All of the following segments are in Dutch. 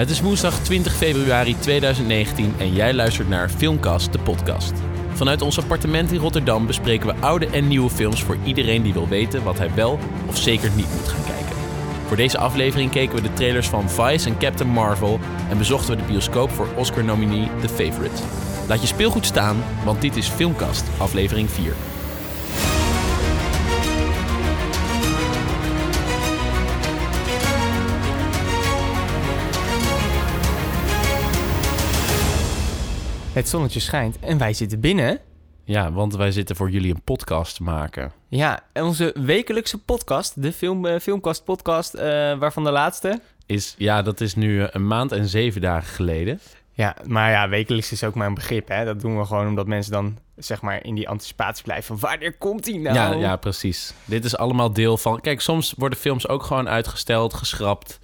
Het is woensdag 20 februari 2019 en jij luistert naar Filmcast, de podcast. Vanuit ons appartement in Rotterdam bespreken we oude en nieuwe films voor iedereen die wil weten wat hij wel of zeker niet moet gaan kijken. Voor deze aflevering keken we de trailers van Vice en Captain Marvel en bezochten we de bioscoop voor Oscar-nominee The Favorite. Laat je speelgoed staan, want dit is Filmcast, aflevering 4. Het zonnetje schijnt en wij zitten binnen. Ja, want wij zitten voor jullie een podcast te maken. Ja, en onze wekelijkse podcast, de film, eh, Filmcast podcast, eh, waarvan de laatste... Is, ja, dat is nu eh, een maand en zeven dagen geleden. Ja, maar ja, wekelijks is ook maar een begrip, hè. Dat doen we gewoon omdat mensen dan, zeg maar, in die anticipatie blijven van... Wanneer komt die nou? Ja, ja, precies. Dit is allemaal deel van... Kijk, soms worden films ook gewoon uitgesteld, geschrapt...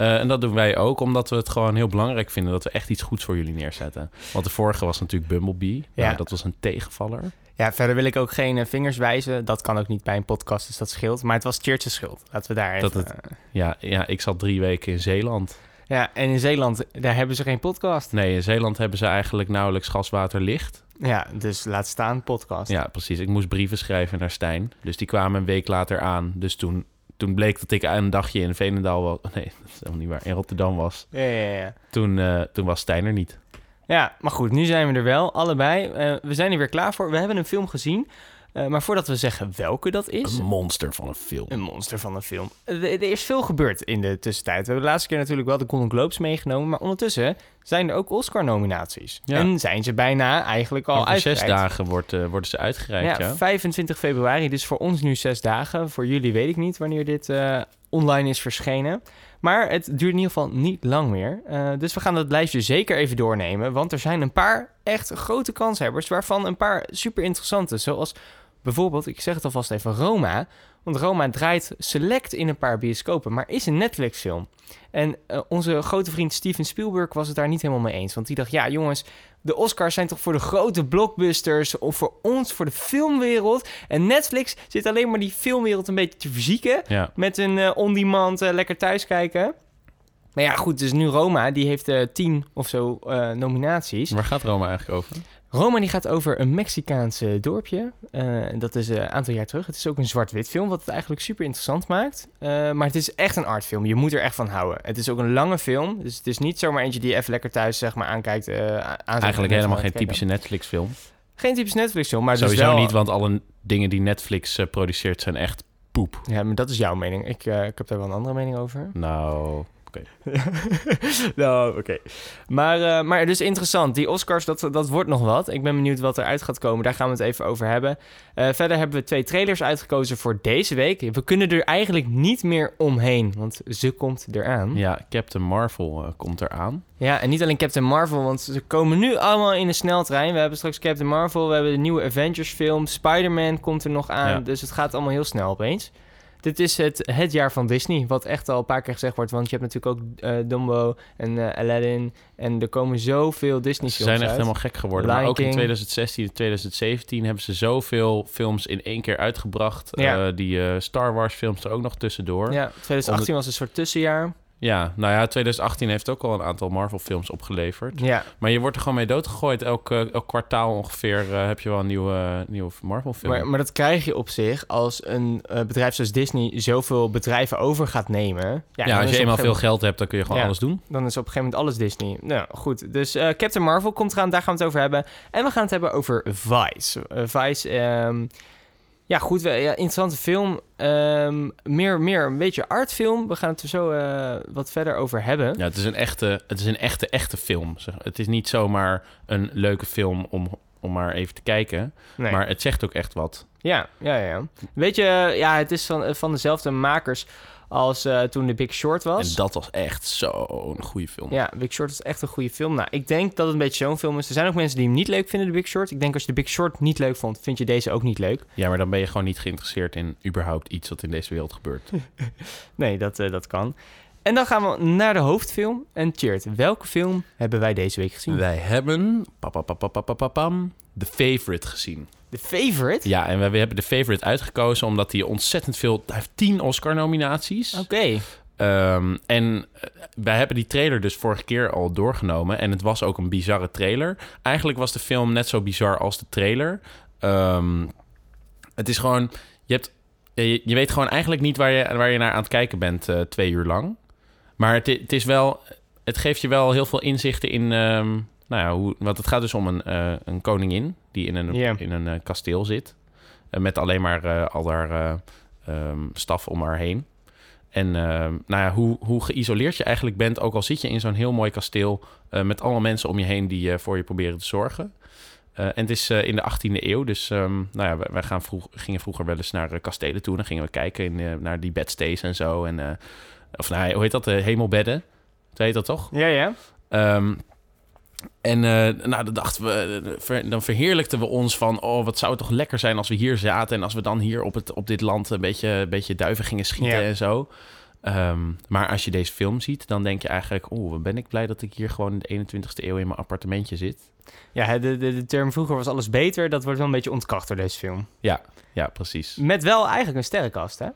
Eh, en dat doen wij ook, omdat we het gewoon heel belangrijk vinden dat we echt iets goeds voor jullie neerzetten. Want de vorige was natuurlijk Bumblebee. Ja. Nou, dat was een tegenvaller. Ja, verder wil ik ook geen eh, vingers wijzen. Dat kan ook niet bij een podcast, dus dat scheelt. Maar het was Cheertje schuld. Laten we daar even... Dat het- eh, Ja, ja, ik zat drie weken in Zeeland. Ja, en in Zeeland, daar hebben ze geen podcast. Nee, in Zeeland hebben ze eigenlijk nauwelijks gaswater licht. Ja, dus laat staan podcast. Ja, precies. Ik moest brieven schrijven naar Stijn. Dus die kwamen een week later aan. Dus toen, toen bleek dat ik een dagje in Veenendaal was. Nee, dat is helemaal niet waar. In Rotterdam was. ja, ja. ja. Toen, eh, toen was Stijn er niet. Ja, maar goed, nu zijn we er wel, allebei. Eh, we zijn er weer klaar voor. We hebben een film gezien. Eh, maar voordat we zeggen welke dat is... Een monster van een film. Een monster van een film. Eh, Er, er is veel gebeurd in de tussentijd. We hebben de laatste keer natuurlijk wel de Golden Globes meegenomen. Maar ondertussen zijn er ook Oscar-nominaties. Ja. En zijn ze bijna eigenlijk al Over zes uitgereikt. dagen wordt, eh, worden ze uitgereikt, ja. Ja, 25 februari. Dus voor ons nu zes dagen. Voor jullie weet ik niet wanneer dit eh, online is verschenen. Maar het duurt in ieder geval niet lang meer. Eh, dus we gaan dat lijstje zeker even doornemen. Want er zijn een paar echt grote kanshebbers. Waarvan een paar super interessante. Zoals bijvoorbeeld, ik zeg het alvast even, Roma. Want Roma draait select in een paar bioscopen. Maar is een Netflix-film. En eh, onze grote vriend Steven Spielberg was het daar niet helemaal mee eens. Want die dacht, ja jongens, de Oscars zijn toch voor de grote blockbusters of voor ons, voor de filmwereld. En Netflix zit alleen maar die filmwereld een beetje te verzieken. Ja. Met een eh, on-demand eh, lekker thuis kijken. Maar ja, goed, dus nu Roma, die heeft tien of zo nominaties. Waar gaat Roma eigenlijk over? Roma die gaat over een Mexicaanse dorpje. Eh, dat is eh, een aantal jaar terug. Het is ook een zwart-wit film, wat het eigenlijk super interessant maakt. Eh, maar het is echt een artfilm. Je moet er echt van houden. Het is ook een lange film. Dus het is niet zomaar eentje die je even lekker thuis zeg maar, aankijkt. eh, Eigenlijk helemaal geen typische Netflix-film. Geen typische Netflix-film, maar dus Sowieso wel... niet, want alle dingen die Netflix eh, produceert zijn echt poep. Ja, maar dat is jouw mening. Ik, eh, ik heb daar wel een andere mening over. Nou, nou, oké. Maar, eh, maar dus interessant. Die Oscars, dat, dat wordt nog wat. Ik ben benieuwd wat eruit gaat komen. Daar gaan we het even over hebben. Eh, verder hebben we twee trailers uitgekozen voor deze week. We kunnen er eigenlijk niet meer omheen, want ze komt eraan. Ja, ja, Captain Marvel eh, komt eraan. en niet alleen Captain Marvel, want ze komen nu allemaal in een sneltrein. We hebben straks Captain Marvel, we hebben de nieuwe Avengers film. Spider-Man komt er nog aan, Ja. dus het gaat allemaal heel snel opeens. Dit is het, het jaar van Disney, wat echt al een paar keer gezegd wordt. Want je hebt natuurlijk ook eh, Dumbo en eh, Aladdin. En er komen zoveel Disney Ze films zijn echt uit. helemaal gek geworden. Lion Maar ook in King. 2016 en 2017 hebben ze zoveel films in één keer uitgebracht. Ja. Eh, die Star Wars films er ook nog tussendoor. Ja, 2018 was een soort tussenjaar. Ja, nou ja, 2018 heeft ook al een aantal Marvel films opgeleverd. Ja, Maar je wordt er gewoon mee doodgegooid. Elk, eh, elk kwartaal ongeveer eh, heb je wel een nieuwe, nieuwe Marvel film. maar, maar dat krijg je op zich als een eh, bedrijf zoals Disney zoveel bedrijven over gaat nemen. ja, als je eenmaal veel geld hebt, dan kun je gewoon Ja. alles doen. Dan is op een gegeven moment alles Disney. Nou, goed. Dus Captain Marvel komt eraan, daar gaan we het over hebben. En we gaan het hebben over Vice. Vice, ehm, ja goed, ja, interessante film. Ehm, meer, meer een beetje artfilm. We gaan het er zo eh, wat verder over hebben. Ja, het is een echte, het is een echte, echte film. zeg. Het is niet zomaar een leuke film om, om maar even te kijken. Nee. Maar het zegt ook echt wat. Ja, ja, ja. Weet je, ja, het is van, van dezelfde makers als eh, toen The Big Short was. En dat was echt zo'n goede film. Ja, Big Short is echt een goede film. Nou, ik denk dat het een beetje zo'n film is. Er zijn ook mensen die hem niet leuk vinden, The Big Short. Ik denk als je The Big Short niet leuk vond, vind je deze ook niet leuk. Ja, maar dan ben je gewoon niet geïnteresseerd in überhaupt iets wat in deze wereld gebeurt. Nee, dat, eh, dat kan. En dan gaan we naar de hoofdfilm. En Tjeerd, welke film hebben wij deze week gezien? Wij hebben papapapapapapam, The Favorite gezien. The Favorite? Ja, en we hebben The Favorite uitgekozen omdat hij ontzettend veel... Hij heeft tien Oscar-nominaties. Oké. Ehm, en eh, wij hebben die trailer dus vorige keer al doorgenomen. En het was ook een bizarre trailer. Eigenlijk was de film net zo bizar als de trailer. Ehm, het is gewoon... Je, hebt, je, je weet gewoon eigenlijk niet waar je, waar je naar aan het kijken bent eh, twee uur lang. Maar het, het is wel... Het geeft je wel heel veel inzichten in... ehm, nou ja, hoe, want het gaat dus om een, eh, een koningin... die in een, in een eh, kasteel zit. eh, met alleen maar al haar eh, ehm, staf om haar heen. En ehm, nou ja, hoe, hoe geïsoleerd je eigenlijk bent... ook al zit je in zo'n heel mooi kasteel... met allemaal mensen om je heen die voor je proberen te zorgen... En het is in de 18e eeuw, dus ehm, nou ja, wij, wij gaan vroeg, gingen vroeger wel eens naar kastelen toe. Dan gingen we kijken in, naar die bedstays en zo. En, of nou, hoe heet dat? De hemelbedden. Weet je dat toch? Ja, ja. En eh, nou, dan dachten we, eh, ver- dan verheerlijkten we ons van, oh, wat zou het toch lekker zijn als we hier zaten en als we dan hier op, het, op dit land een beetje, een beetje duiven gingen schieten Ja. en zo. Ehm, maar als je deze film ziet, dan denk je eigenlijk, oh, wat ben ik blij dat ik hier gewoon in de 21ste eeuw in mijn appartementje zit. Ja, de, de, de term vroeger was alles beter. Dat wordt wel een beetje ontkracht door deze film. Ja, precies. Met wel eigenlijk een sterrenkast, hè?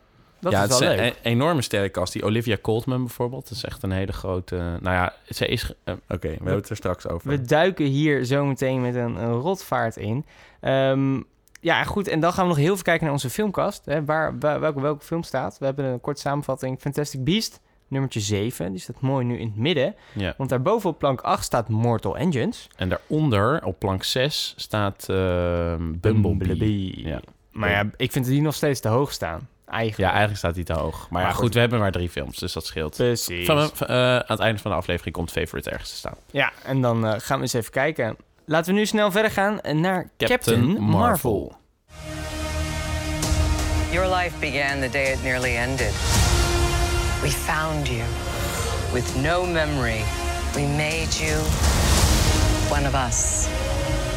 Dat ja, is wel het is leuk. een, enorme sterrenkast. Die Olivia Colman bijvoorbeeld, dat is echt een hele grote... nou ja, zij is... eh, Oké, we hebben het er straks over. We duiken hier zo meteen met een, een rotvaart in. Ehm, ja, goed. En dan gaan we nog heel even kijken naar onze filmkast. Hè, waar, waar- welke, welke film staat. We hebben een korte samenvatting. Fantastic Beast, nummertje 7. Die staat mooi nu in het midden. Ja. Want daarboven op plank 8 staat Mortal Engines. En daaronder, op plank 6, staat eh, Bumblebee. Ja. Maar ja, ik vind die nog steeds te hoog staan. Ja, Eigenlijk. staat hij te hoog. Maar, Maar ja, goed. goed, we hebben maar drie films, dus dat scheelt. Precies. Van, van, eh, aan het einde van de aflevering komt Favorite ergens te staan. Ja, en dan eh, gaan we eens even kijken. Laten we nu snel verder gaan naar Captain, Marvel. Your life began the day it nearly ended. We found you with no memory. We made you one of us.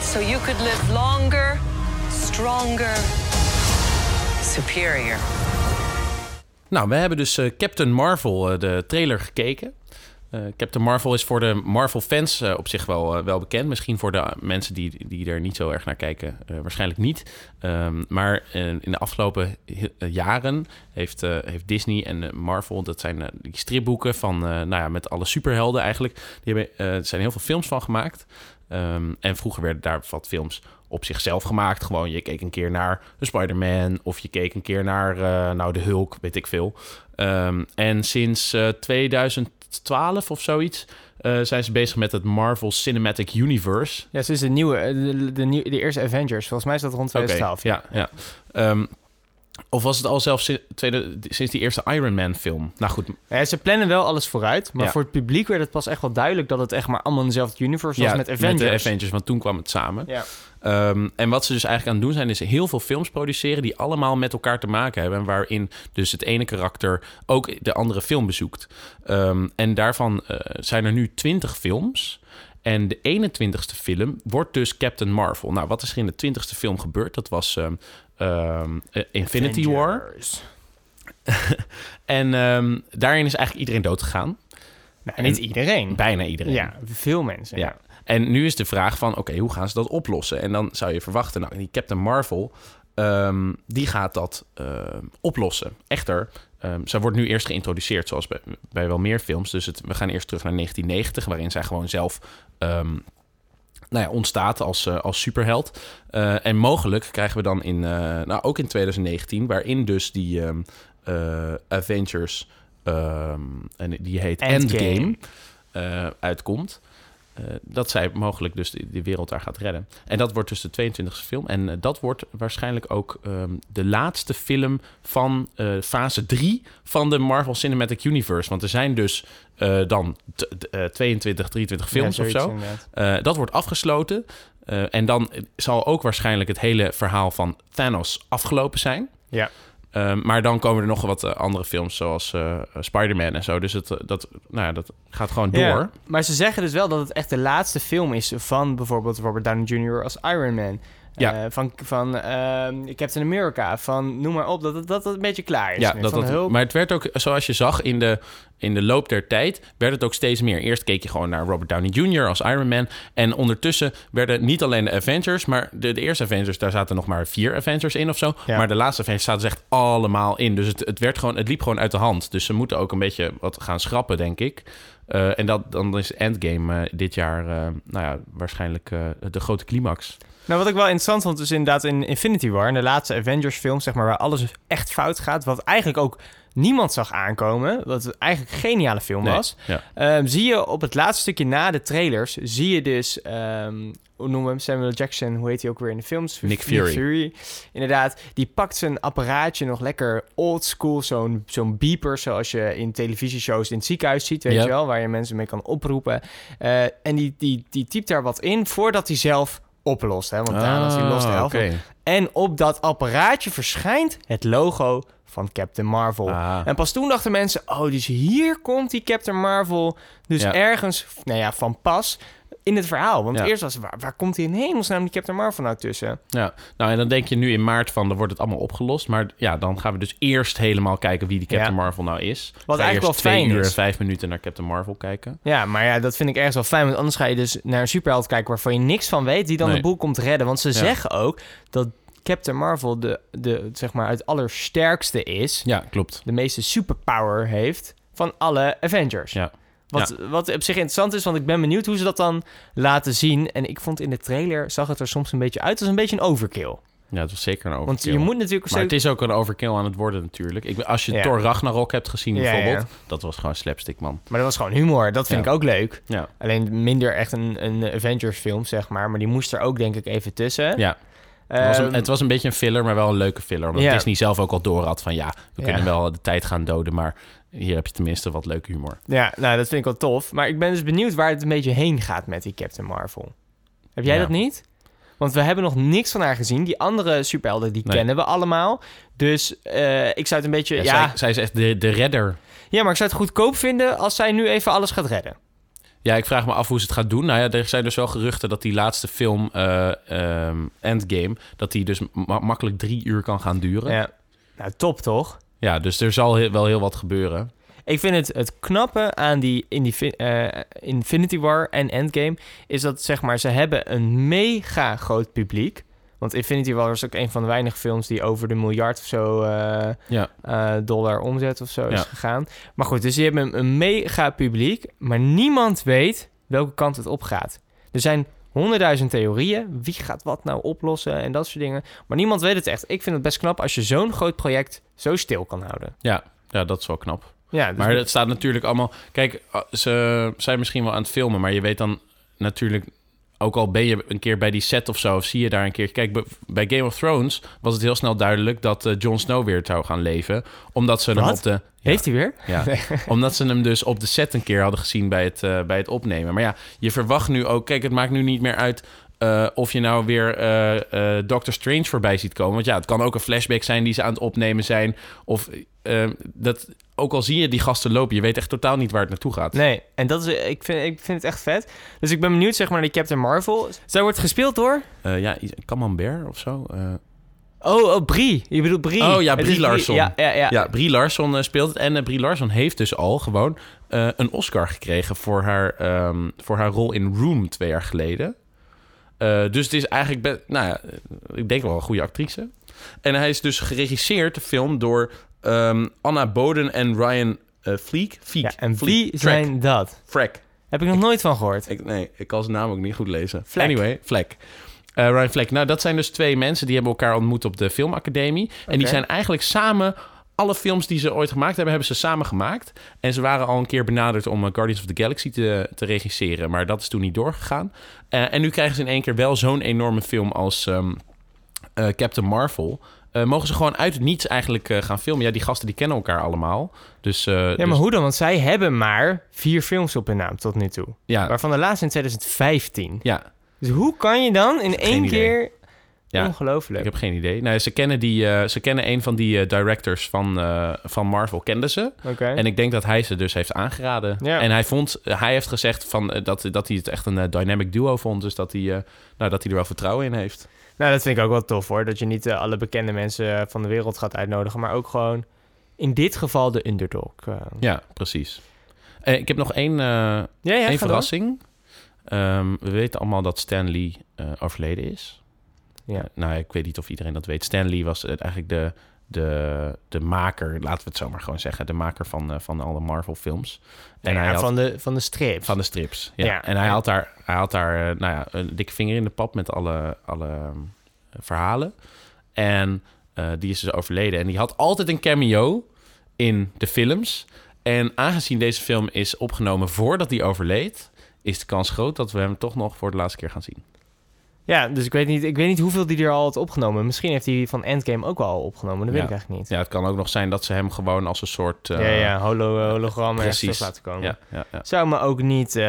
So you could live longer, stronger, superior. Nou, we hebben dus eh, Captain Marvel, eh, de trailer, gekeken. Eh, Captain Marvel is voor de Marvel-fans op zich wel, wel bekend. Misschien voor de mensen die, die er niet zo erg naar kijken, waarschijnlijk niet. Ehm, maar in de afgelopen jaren heeft, heeft Disney en Marvel... dat zijn die stripboeken van, nou ja, met alle superhelden eigenlijk... Die hebben, er zijn heel veel films van gemaakt. Ehm, en vroeger werden daar wat films op zichzelf gemaakt. Gewoon, je keek een keer naar de Spider-Man... of je keek een keer naar eh, nou, de Hulk, weet ik veel. Ehm, en sinds eh, 2012 of zoiets... eh, zijn ze bezig met het Marvel Cinematic Universe. Ja, ze is de nieuwe, eh, de, de, nieuwe- de eerste Avengers. Volgens mij is dat rond Oké, 2012. ja, ja. Ehm, of was het al zelfs tweede, sinds die eerste Iron Man film? Nou goed, Ja, ze plannen wel alles vooruit. Maar Ja. voor het publiek werd het pas echt wel duidelijk... dat het echt maar allemaal in dezelfde universe was ja, met Avengers. de Avengers, want toen kwam het samen. Ja. Ehm, en wat ze dus eigenlijk aan het doen zijn, is heel veel films produceren die allemaal met elkaar te maken hebben. En waarin dus het ene karakter ook de andere film bezoekt. Ehm, en daarvan eh, zijn er nu 20 films. En de 21ste film wordt dus Captain Marvel. Nou, wat is er in de 20ste film gebeurd? Dat was ehm, ehm, eh, Infinity War. En ehm, daarin is eigenlijk iedereen dood gegaan. Nou, niet iedereen. Bijna iedereen. Ja, veel mensen. Ja. En nu is de vraag van, oké, hoe gaan ze dat oplossen? En dan zou je verwachten, nou, die Captain Marvel, ehm, die gaat dat oplossen. Echter, ehm zij wordt nu eerst geïntroduceerd, zoals bij, bij wel meer films. Dus het, we gaan eerst terug naar 1990, waarin zij gewoon zelf... nou ja, ontstaat als, eh, als superheld. Eh, en mogelijk krijgen we dan in, eh, nou ook in 2019, waarin dus die ehm, eh, Avengers, ehm, en die heet Endgame. Endgame, uitkomt. Eh, dat zij mogelijk dus de, de wereld daar gaat redden. En dat wordt dus de 22e film. En eh, dat wordt waarschijnlijk ook ehm, de laatste film van eh, fase 3 van de Marvel Cinematic Universe. Want er zijn dus dan t- t- eh, 22, 23 films Ja, of zo. dat wordt afgesloten. En dan zal ook waarschijnlijk het hele verhaal van Thanos afgelopen zijn. Ja. Ehm, maar dan komen er nog wat eh, andere films, zoals eh, Spider-Man en zo. Dus het, eh, dat, nou ja, dat gaat gewoon door. Ja, maar ze zeggen dus wel dat het echt de laatste film is van bijvoorbeeld Robert Downey Jr. als Iron Man. Ja. Eh, van van ehm, Captain America. Van noem maar op, dat het, dat het een beetje klaar is. Ja, nu. dat, dat, maar het werd ook, zoals je zag in de, in de loop der tijd werd het ook steeds meer. Eerst keek je gewoon naar Robert Downey Jr. als Iron Man. En ondertussen werden niet alleen de Avengers, maar de, de eerste Avengers, daar zaten nog maar vier Avengers in of zo. Ja. Maar de laatste Avengers zaten echt allemaal in. Dus het, het, werd gewoon, het liep gewoon uit de hand. Dus ze moeten ook een beetje wat gaan schrappen, denk ik. Eh, en dat, dan is Endgame eh, dit jaar, nou ja, waarschijnlijk de grote climax. Nou, wat ik wel interessant vond, is inderdaad in Infinity War, in de laatste Avengers-film, zeg maar, waar alles echt fout gaat, wat eigenlijk ook niemand zag aankomen, wat eigenlijk een geniale film Nee, was. ja. Ehm, zie je op het laatste stukje na de trailers, zie je dus, ehm, hoe noemen we hem, Samuel Jackson, hoe heet hij ook weer in de films? Nick Fury. Inderdaad, die pakt zijn apparaatje nog lekker old school, zo'n zo'n beeper, zoals je in televisieshows in het ziekenhuis ziet, weet je wel, waar je mensen mee kan oproepen. Eh, en die, die, die typt daar wat in voordat hij zelf oplost, hè, want Thanos die lost de Ah, helft. En op dat apparaatje verschijnt het logo van Captain Marvel. Ah. En pas toen dachten mensen, oh, dus hier komt die Captain Marvel dus Ja. ergens, nou ja, van pas in het verhaal. Want Ja. eerst was, waar, waar komt die in hemelsnaam die Captain Marvel nou tussen? Ja, nou en dan denk je nu in maart van, dan wordt het allemaal opgelost. Maar ja, dan gaan we dus eerst helemaal kijken wie die Captain Ja. Marvel nou is. Wat eigenlijk wel fijn twee uur is. en vijf minuten naar Captain Marvel kijken. Ja, maar ja, dat vind ik ergens wel fijn. Want anders ga je dus naar een superheld kijken waarvan je niks van weet, die dan Nee. de boel komt redden. Want ze zeggen ook dat Captain Marvel de, de, zeg maar, het allersterkste is, Ja, klopt. de meeste superpower heeft van alle Avengers. Ja. Wat, wat op zich interessant is, want ik ben benieuwd hoe ze dat dan laten zien. En ik vond in de trailer, zag het er soms een beetje uit als een beetje een overkill. Ja, het was zeker een overkill. Want je moet natuurlijk... Maar het is ook een overkill aan het worden natuurlijk. Ik, als je Ja. Thor Ragnarok hebt gezien bijvoorbeeld, ja. dat was gewoon slapstick, man. Maar dat was gewoon humor. Dat vind ik ook leuk. Ja, Alleen minder echt een, een Avengers film, zeg maar. Maar die moest er ook denk ik even tussen. ja. Het, was een, Ehm, het was een beetje een filler, maar wel een leuke filler. Omdat Ja. Disney zelf ook al door had van ja, we Ja. kunnen wel de tijd gaan doden, maar hier heb je tenminste wat leuke humor. Ja, nou, dat vind ik wel tof. Maar ik ben dus benieuwd waar het een beetje heen gaat met die Captain Marvel. Heb jij Ja. dat niet? Want we hebben nog niks van haar gezien. Die andere superhelden, die Nee. kennen we allemaal. Dus eh, ik zou het een beetje... Ja, Ja, Zij, zij is echt de, de redder ja, maar ik zou het goedkoop vinden als zij nu even alles gaat redden. Ja, ik vraag me af hoe ze het gaat doen. Nou ja, er zijn dus wel geruchten dat die laatste film, eh, ehm, Endgame, dat die dus ma- makkelijk drie uur kan gaan duren. Ja. Nou, top toch? Dus er zal heel- wel heel wat gebeuren. Ik vind het, het knappe aan die, in die eh, Infinity War en Endgame... is dat zeg maar, ze hebben een mega groot publiek. Want Infinity War is ook een van de weinige films... die over de miljard of zo eh, Ja, eh, dollar omzet of zo is Ja. gegaan. Maar goed, dus die hebben een, een mega publiek... maar niemand weet welke kant het op gaat. Er zijn honderdduizend theorieën. Wie gaat wat nou oplossen en dat soort dingen. Maar niemand weet het echt. Ik vind het best knap als je zo'n groot project zo stil kan houden. ja, ja, dat is wel knap. Ja, dus Maar het staat natuurlijk allemaal... Kijk, ah, ze zijn misschien wel aan het filmen, maar je weet dan natuurlijk... Ook al ben je een keer bij die set of zo, of zie je daar een keer... Kijk, bij- Game of Thrones was het heel snel duidelijk dat eh, Jon Snow weer zou gaan leven. Omdat ze hem op de... Heeft hij weer? Ja, omdat ze hem dus op de set een keer hadden gezien bij het, eh, bij het opnemen. Maar ja, je verwacht nu ook... Kijk, het maakt nu niet meer uit eh, of je nou weer eh, Doctor Strange voorbij ziet komen. Want ja, het kan ook een flashback zijn die ze aan het opnemen zijn. Of dat... Ook al zie je die gasten lopen, je weet echt totaal niet waar het naartoe gaat. Nee, en dat is, ik, vind, ik vind het echt vet. Dus ik ben benieuwd, zeg maar, naar die Captain Marvel. Zij wordt gespeeld door... Eh, ja, Camembert of zo. eh. Oh, oh, Brie. Je bedoelt Brie. Oh ja, Brie Larson. Ja, ja, ja. Ja, Brie Larson eh, speelt het. En Brie Larson heeft dus al gewoon een Oscar gekregen voor haar, ehm, voor haar rol in Room twee jaar geleden. Dus het is eigenlijk, nou ja, ik denk wel een goede actrice. En hij is dus geregisseerd, de film, door ehm, Anna Boden en Ryan uh, Fleek. Fleek. Ja, en Fleek. wie zijn dat? Frack. Heb ik nog nooit van gehoord. Ik, nee, ik kan zijn naam ook niet goed lezen. Fleck. Anyway, Fleck. Eh, Ryan Fleck. Nou, dat zijn dus twee mensen die hebben elkaar ontmoet op de filmacademie. En die zijn eigenlijk samen... Alle films die ze ooit gemaakt hebben, hebben ze samen gemaakt. En ze waren al een keer benaderd om eh, Guardians of the Galaxy te, te regisseren. Maar dat is toen niet doorgegaan. En nu krijgen ze in één keer wel zo'n enorme film als ehm, eh, Captain Marvel. Eh, mogen ze gewoon uit het niets eigenlijk eh, gaan filmen. Ja, die gasten die kennen elkaar allemaal. Dus, eh, Ja, maar dus- hoe dan? Want zij hebben maar vier films op hun naam tot nu toe. ja, Waarvan de laatste in 2015. ja, Dus hoe kan je dan in één idee. keer... Ja, Ongelooflijk. Ik heb geen idee. Nou, ze kennen, die, ze kennen een van die directors van, van Marvel, kenden ze. En ik denk dat hij ze dus heeft aangeraden. Ja. En hij, vond, hij heeft gezegd van, dat, dat hij het echt een dynamic duo vond. Dus dat hij, nou, dat hij er wel vertrouwen in heeft. Nou, dat vind ik ook wel tof hoor. Dat je niet eh, alle bekende mensen eh, van de wereld gaat uitnodigen. Maar ook gewoon in dit geval de underdog. eh. Ja, precies. Eh, ik heb nog één, ja, ja, één ga door. verrassing. Ehm, we weten allemaal dat Stan Lee overleden is. Ja. Nou, ik weet niet of iedereen dat weet. Stan Lee was eigenlijk de, de, de maker, laten we het zo maar gewoon zeggen, de maker van, eh, van alle Marvel-films. En Ja, hij had, van, de, van de strip. van de strips. Ja. Ja. En hij had daar, hij had daar eh, nou ja, een dikke vinger in de pap met alle, alle ehm, verhalen. En eh, die is dus overleden. En die had altijd een cameo in de films. En aangezien deze film is opgenomen voordat hij overleed, is de kans groot dat we hem toch nog voor de laatste keer gaan zien. Ja, dus ik weet, niet, ik weet niet hoeveel die er al had opgenomen. Misschien heeft hij van Endgame ook wel al opgenomen. Dat weet Ja. ik eigenlijk niet. Ja, het kan ook nog zijn dat ze hem gewoon als een soort. eh, ja, ja, holo, hologram precies. laten komen. Ja, ja, ja. Zou me ook niet,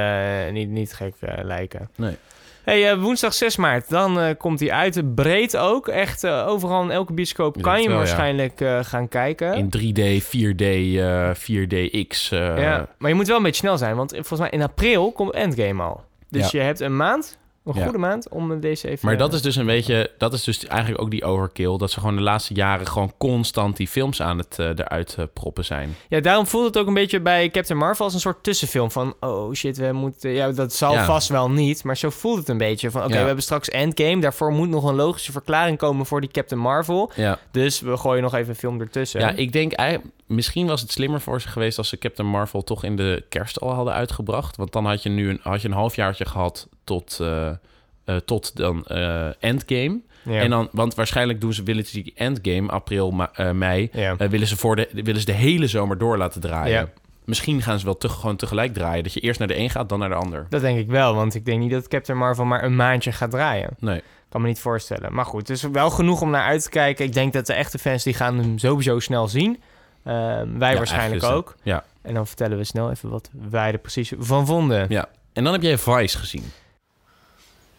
niet, niet gek lijken. Nee. Hey, woensdag 6 maart, dan komt hij uit. Breed ook. Echt overal in elke bioscoop kan je hem wel, waarschijnlijk gaan kijken. In 3D, 4D, eh 4DX. eh, ja, maar je moet wel een beetje snel zijn, want volgens mij in april komt Endgame al. Dus je hebt een maand, een Ja. goede maand, om deze even... Maar dat is dus een beetje, dat is dus eigenlijk ook die overkill. Dat ze gewoon de laatste jaren gewoon constant die films aan het eh, eruit eh, proppen zijn. Ja, daarom voelt het ook een beetje bij Captain Marvel als een soort tussenfilm van... oh shit, we moeten... Ja, dat zal Ja. vast wel niet, maar zo voelt het een beetje. Van oké, we hebben straks Endgame, daarvoor moet nog een logische verklaring komen voor die Captain Marvel. Ja, Dus we gooien nog even een film ertussen. ja ik denk, eigenlijk- misschien was het slimmer voor ze geweest als ze Captain Marvel toch in de kerst al hadden uitgebracht. Want dan had je nu een, had je een halfjaartje gehad tot, eh, eh, tot dan eh, Endgame. Ja. En dan, want waarschijnlijk doen ze, willen ze die Endgame, april, ma- mei, Ja. willen, ze voor de, willen ze de hele zomer door laten draaien. Ja. Misschien gaan ze wel te, gewoon tegelijk draaien. Dat je eerst naar de een gaat, dan naar de ander. Dat denk ik wel, want ik denk niet dat Captain Marvel maar een maandje gaat draaien. Nee. Kan me niet voorstellen. Maar goed, het is wel genoeg om naar uit te kijken. Ik denk dat de echte fans die gaan hem sowieso snel zien. Ehm, wij Ja, waarschijnlijk ook. Ja. En dan vertellen we snel even wat wij er precies van vonden. ja. En dan heb jij Vice gezien.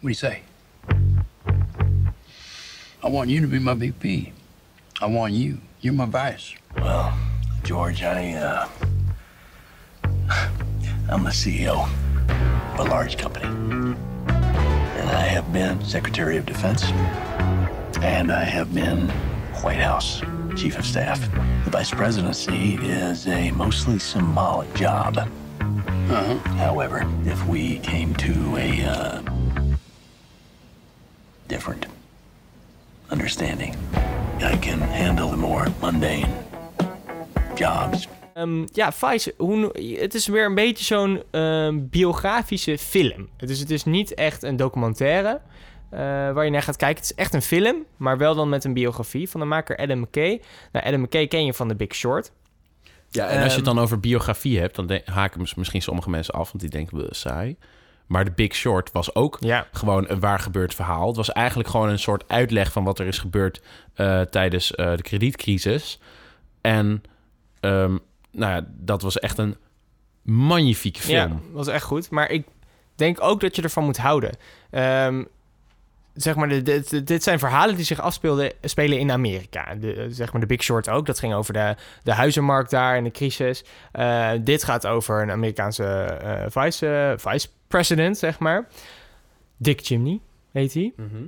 What do you say? I want you to be my VP. I want you. You're my vice. Well, George, I, uh. I'm the CEO of a large company. And I have been Secretary of Defense. And I have been White House Chief of Staff. The Vice Presidency is a mostly symbolic job. However, if we came to a, uh. different understanding, I can handle the more mundane jobs Ehm, ja, Vice, hoe, no- het is weer een beetje zo'n ehm, biografische film. Dus het is niet echt een documentaire eh, waar je naar gaat kijken. Het is echt een film, maar wel dan met een biografie van de maker Adam McKay. Nou, Adam McKay ken je van The Big Short. Ja, en als je het Ehm, dan over biografie hebt, dan haken mis- misschien sommige mensen af, want die denken, we saai. Maar The Big Short was ook Ja. gewoon een waar gebeurd verhaal. Het was eigenlijk gewoon een soort uitleg van wat er is gebeurd eh, tijdens eh, de kredietcrisis. En ehm, nou ja, dat was echt een magnifieke film. Ja, was echt goed. Maar ik denk ook dat je ervan moet houden. Ehm, zeg maar, de, de- dit zijn verhalen die zich afspeelden spelen in Amerika. De, zeg maar de Big Short ook. Dat ging over de, de huizenmarkt daar en de crisis. Eh, dit gaat over een Amerikaanse eh, vice, eh, vice president, zeg maar. Dick Chimney heet hij. Mhm.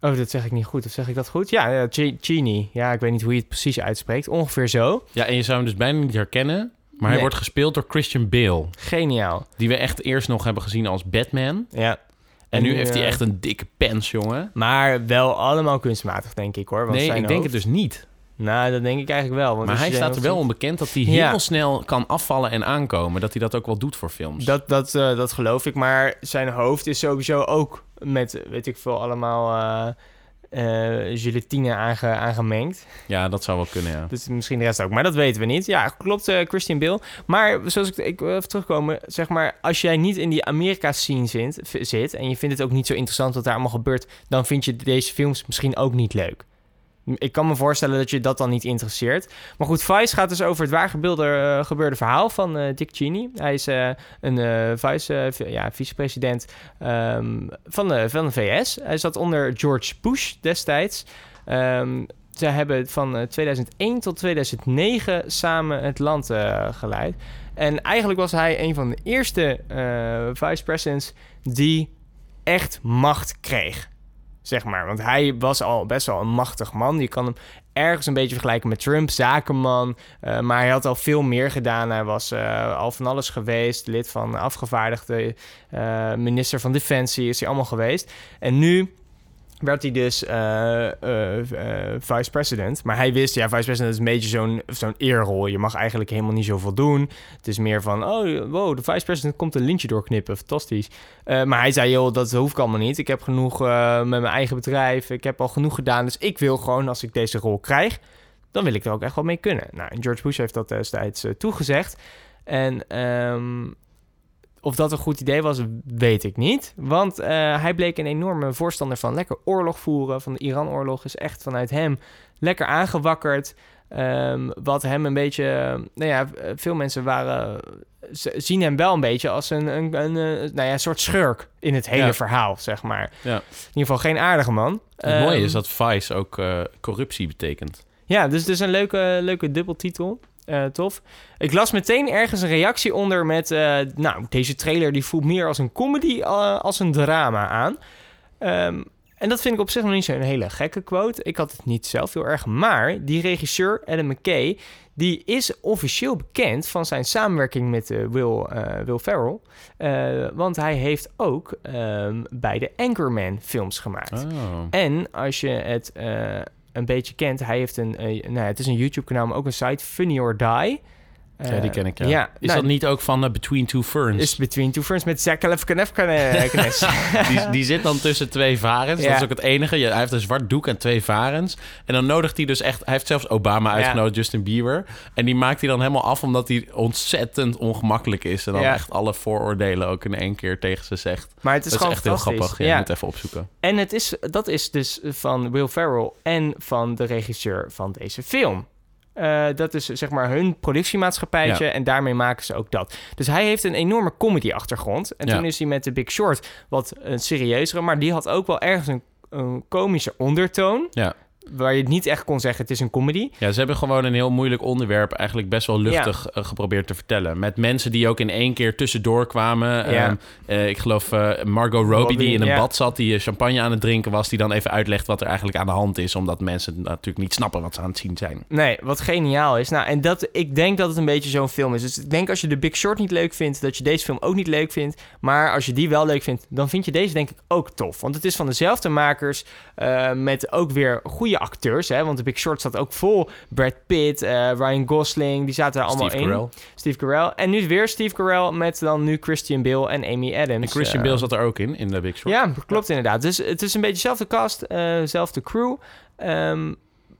Oh, dat zeg ik niet goed. Of zeg ik dat goed? Ja, ja Chi- Cheney. Ja, ik weet niet hoe je het precies uitspreekt. Ongeveer zo. Ja, en je zou hem dus bijna niet herkennen. Maar hij wordt gespeeld door Christian Bale. Geniaal. Die we echt eerst nog hebben gezien als Batman. Ja. En nu heeft hij eh, echt een dikke pens, jongen. Maar wel allemaal kunstmatig, denk ik hoor. Want Nee, ik denk het dus niet. Nou, dat denk ik eigenlijk wel. Want Maar hij staat er wel onbekend dat hij Ja. heel snel kan afvallen en aankomen. Dat hij dat ook wel doet voor films. Dat, dat, eh, dat geloof ik. Maar zijn hoofd is sowieso ook met, weet ik veel, allemaal eh eh, gelatine aange, aangemengd. Ja, dat zou wel kunnen, ja. Dus misschien de rest ook. Maar dat weten we niet. Ja, klopt, eh, Christian Bale. Maar zoals ik, ik wil even terugkomen, zeg maar, als jij niet in die Amerika-scene zit en je vindt het ook niet zo interessant wat daar allemaal gebeurt, dan vind je deze films misschien ook niet leuk. Ik kan me voorstellen dat je dat dan niet interesseert. Maar goed, Vice gaat dus over het waar gebeurde, eh, gebeurde verhaal van eh, Dick Cheney. Hij is eh, een vice, vi- ja, vicepresident ehm, van, de, van de VS. Hij zat onder George Bush destijds. Ehm, ze hebben van eh, 2001 tot 2009 samen het land geleid. En eigenlijk was hij een van de eerste eh vice-presidents die echt macht kreeg. Zeg maar. Want hij was al best wel een machtig man. Je kan hem ergens een beetje vergelijken met Trump, zakenman. eh, maar hij had al veel meer gedaan. Hij was eh, al van alles geweest. Lid van afgevaardigde, eh, minister van Defensie is hij allemaal geweest. En nu werd hij dus eh, eh, eh, vice-president. Maar hij wist, ja, vice-president is een beetje zo'n zo'n eerrol. Je mag eigenlijk helemaal niet zoveel doen. Het is meer van, oh, wow, de vice-president komt een lintje doorknippen. Fantastisch. Maar hij zei, joh, dat hoef ik allemaal niet. Ik heb genoeg met mijn eigen bedrijf. Ik heb al genoeg gedaan. Dus ik wil gewoon, als ik deze rol krijg... dan wil ik er ook echt wel mee kunnen. Nou, en George Bush heeft dat destijds toegezegd. En ehm, of dat een goed idee was, weet ik niet. Want eh, hij bleek een enorme voorstander van lekker oorlog voeren. Van de Iran-oorlog is echt vanuit hem lekker aangewakkerd. Ehm, wat hem een beetje... Nou ja, veel mensen waren, zien hem wel een beetje als een, een, een, eh, nou ja, een soort schurk in het hele Ja. verhaal, zeg maar. Ja. In ieder geval geen aardige man. Het mooie Ehm, is dat Vice ook eh, corruptie betekent. ja, dus het is een leuke, leuke dubbeltitel. Eh, tof. Ik las meteen ergens een reactie onder met... eh, nou, deze trailer die voelt meer als een comedy eh, als een drama aan. Ehm, en dat vind ik op zich nog niet zo'n hele gekke quote. Ik had het niet zelf heel erg. Maar die regisseur, Adam McKay... die is officieel bekend van zijn samenwerking met eh, Will, Will Ferrell. Want hij heeft ook ehm, bij de Anchorman films gemaakt. Oh. En als je het een beetje kent, hij heeft een, eh, nou, het is een YouTube-kanaal, maar ook een site, Funny or Die. Ja, die Eh, ken ik, ja. ja is nou, dat niet ook van eh, Between Two Ferns? Is Between Two Ferns met Zach Galifianakis. die, die zit dan tussen twee varens. Ja. Dat is ook het enige. Hij heeft een zwart doek en twee varens. En dan nodigt hij dus echt... Hij heeft zelfs Obama uitgenodigd, Justin Bieber. En die maakt hij dan helemaal af... omdat hij ontzettend ongemakkelijk is. En dan echt alle vooroordelen ook in één keer tegen ze zegt. maar het is dat is gewoon echt heel fantastisch. grappig. Ja, Je moet even opzoeken. En het is, dat is dus van Will Ferrell en van de regisseur van deze film. Eh, dat is zeg maar hun productiemaatschappijtje Ja. en daarmee maken ze ook dat. Dus hij heeft een enorme comedy-achtergrond. En Ja. toen is hij met The Big Short wat een serieuzere, maar die had ook wel ergens een, een komische ondertoon. Ja. Waar je niet echt kon zeggen het is een comedy. Ja, ze hebben gewoon een heel moeilijk onderwerp eigenlijk best wel luchtig eh, geprobeerd te vertellen. Met mensen die ook in één keer tussendoor kwamen. Ja. Ehm, eh, ik geloof eh, Margot Robbie, die in een ja. bad zat, die champagne aan het drinken was, die dan even uitlegt wat er eigenlijk aan de hand is. Omdat mensen natuurlijk niet snappen wat ze aan het zien zijn. Nee, wat geniaal is. Nou, en dat, ik denk dat het een beetje zo'n film is. Dus ik denk als je de Big Short niet leuk vindt, dat je deze film ook niet leuk vindt. Maar als je die wel leuk vindt, dan vind je deze denk ik ook tof. Want het is van dezelfde makers, met ook weer goede acteurs. Hè? Want de Big Short staat ook vol Brad Pitt, eh, Ryan Gosling, die zaten er allemaal Steve in. Carell. Steve Carell. En nu weer Steve Carell met dan nu Christian Bale en Amy Adams. En Christian Eh, Bale zat er ook in, in de Big Short. ja, klopt inderdaad. Dus het is een beetje dezelfde cast, eh dezelfde crew. Ehm,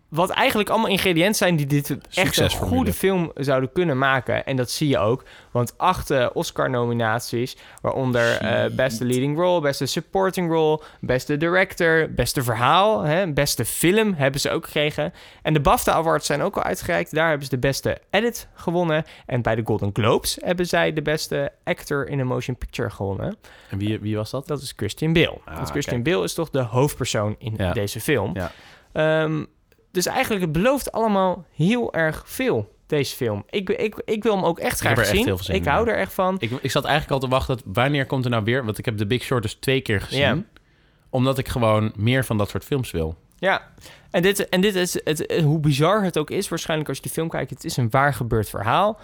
wat eigenlijk allemaal ingrediënten zijn die dit echt een goede film zouden kunnen maken. En dat zie je ook. Want acht eh, Oscar-nominaties, waaronder eh, beste leading role, beste supporting role, beste director, beste verhaal, hè, beste film hebben ze ook gekregen. En de BAFTA Awards zijn ook al uitgereikt. Daar hebben ze de beste edit gewonnen. En bij de Golden Globes hebben zij de beste actor in a motion picture gewonnen. En wie, wie was dat? Dat is Christian Bale. Ah, Want Christian. Bale is toch de hoofdpersoon in Ja. deze film. Ja. Ehm, dus eigenlijk, het belooft allemaal heel erg veel, deze film. Ik, ik, ik wil hem ook echt graag echt zien. zin ik hou ja. er echt van. Ik, ik zat eigenlijk al te wachten, wanneer komt er nou weer? Want ik heb de Big Short dus twee keer gezien. Ja. Omdat ik gewoon meer van dat soort films wil. Ja, en dit, en dit is, het, hoe bizar het ook is, waarschijnlijk als je die film kijkt, het is een waar gebeurd verhaal.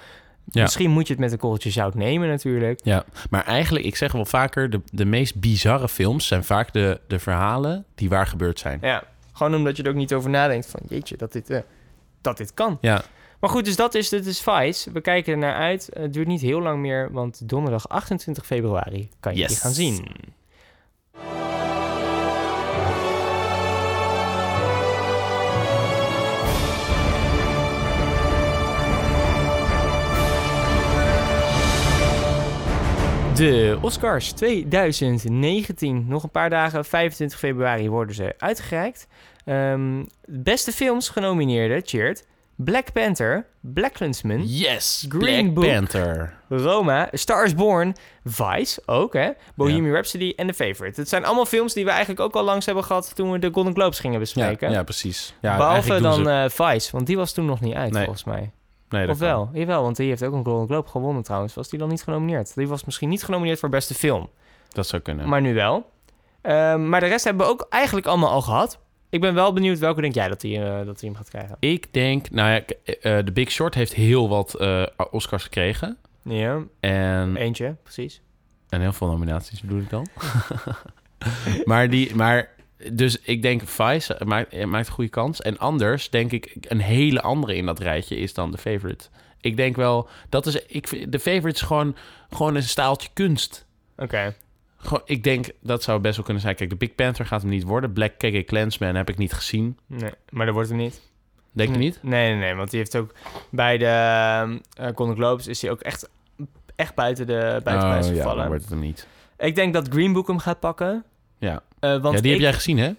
Ja. Misschien moet je het met een korreltje zout nemen natuurlijk. Ja, maar eigenlijk, ik zeg wel vaker, de, de meest bizarre films zijn vaak de, de verhalen die waar gebeurd zijn. Ja, gewoon omdat je er ook niet over nadenkt van, jeetje, dat dit, eh, dat dit kan. Ja, Maar goed, dus dat is, dit is Vice. We kijken er naar uit. Het duurt niet heel lang meer, want donderdag 28 februari kan je Yes. die gaan zien. De Oscars 2019. Nog een paar dagen, 25 februari worden ze uitgereikt. Ehm, beste films genomineerde, cheered. Black Panther, Black Klansman, yes, Green Black Book. Panther. Roma, Stars Born, Vice ook, hè? Bohemian Rhapsody en The Favorite. Het zijn allemaal films die we eigenlijk ook al langs hebben gehad toen we de Golden Globes gingen Ja, bespreken. ja, precies. Ja, Behalve dan ze- eh, Vice, want die was toen nog niet uit, Nee. volgens mij. Nee, dat Of kan. wel? Jawel, want die heeft ook een Golden Globe gewonnen trouwens. Was die dan niet genomineerd? Die was misschien niet genomineerd voor beste film, Dat zou kunnen. maar nu wel. Ehm, maar de rest hebben we ook eigenlijk allemaal al gehad. Ik ben wel benieuwd welke denk jij dat hij eh, dat hij hem gaat krijgen. Ik denk, nou ja, k- eh, The Big Short heeft heel wat eh, Oscars gekregen. Ja, En, eentje, precies. en heel veel nominaties bedoel ik dan. maar die, maar dus ik denk Vice maakt, eh, maakt een goede kans. En anders denk ik een hele andere in dat rijtje is dan The Favorite. Ik denk wel, dat is, ik, The Favorite is gewoon, gewoon een staaltje kunst. Oké. Ik denk, dat zou best wel kunnen zijn. Kijk, de Big Panther gaat hem niet worden. Black KK Klansman heb ik niet gezien. Nee, maar dat wordt hem niet. Denk je niet? Nee, nee, nee. Want die heeft ook bij de uh, Golden Globes is hij ook echt, echt buiten de, buiten de prijs Oh, ja, gevallen. dan wordt het hem niet. Ik denk dat Green Book hem gaat pakken. Ja, want ja die heb jij gezien, hè?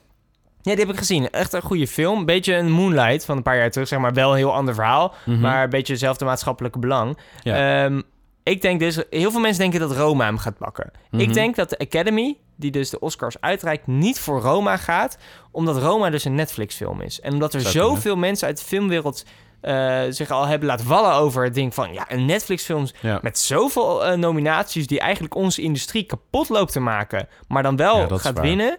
Ja, die heb ik gezien. Echt een goede film. Beetje een Moonlight van een paar jaar terug. Zeg maar wel een heel ander verhaal. Mhm. Maar een beetje hetzelfde maatschappelijke belang. Ja. Ehm, ik denk dus... Heel veel mensen denken dat Roma hem gaat pakken. Mhm. Ik denk dat de Academy, die dus de Oscars uitreikt... niet voor Roma gaat. Omdat Roma dus een Netflix-film is. En omdat er Zou zoveel kunnen. mensen uit de filmwereld... eh, zich al hebben laten vallen over het ding van... ja, een Netflix-film Ja. met zoveel eh, nominaties... die eigenlijk onze industrie kapot loopt te maken... maar dan wel Ja, gaat winnen...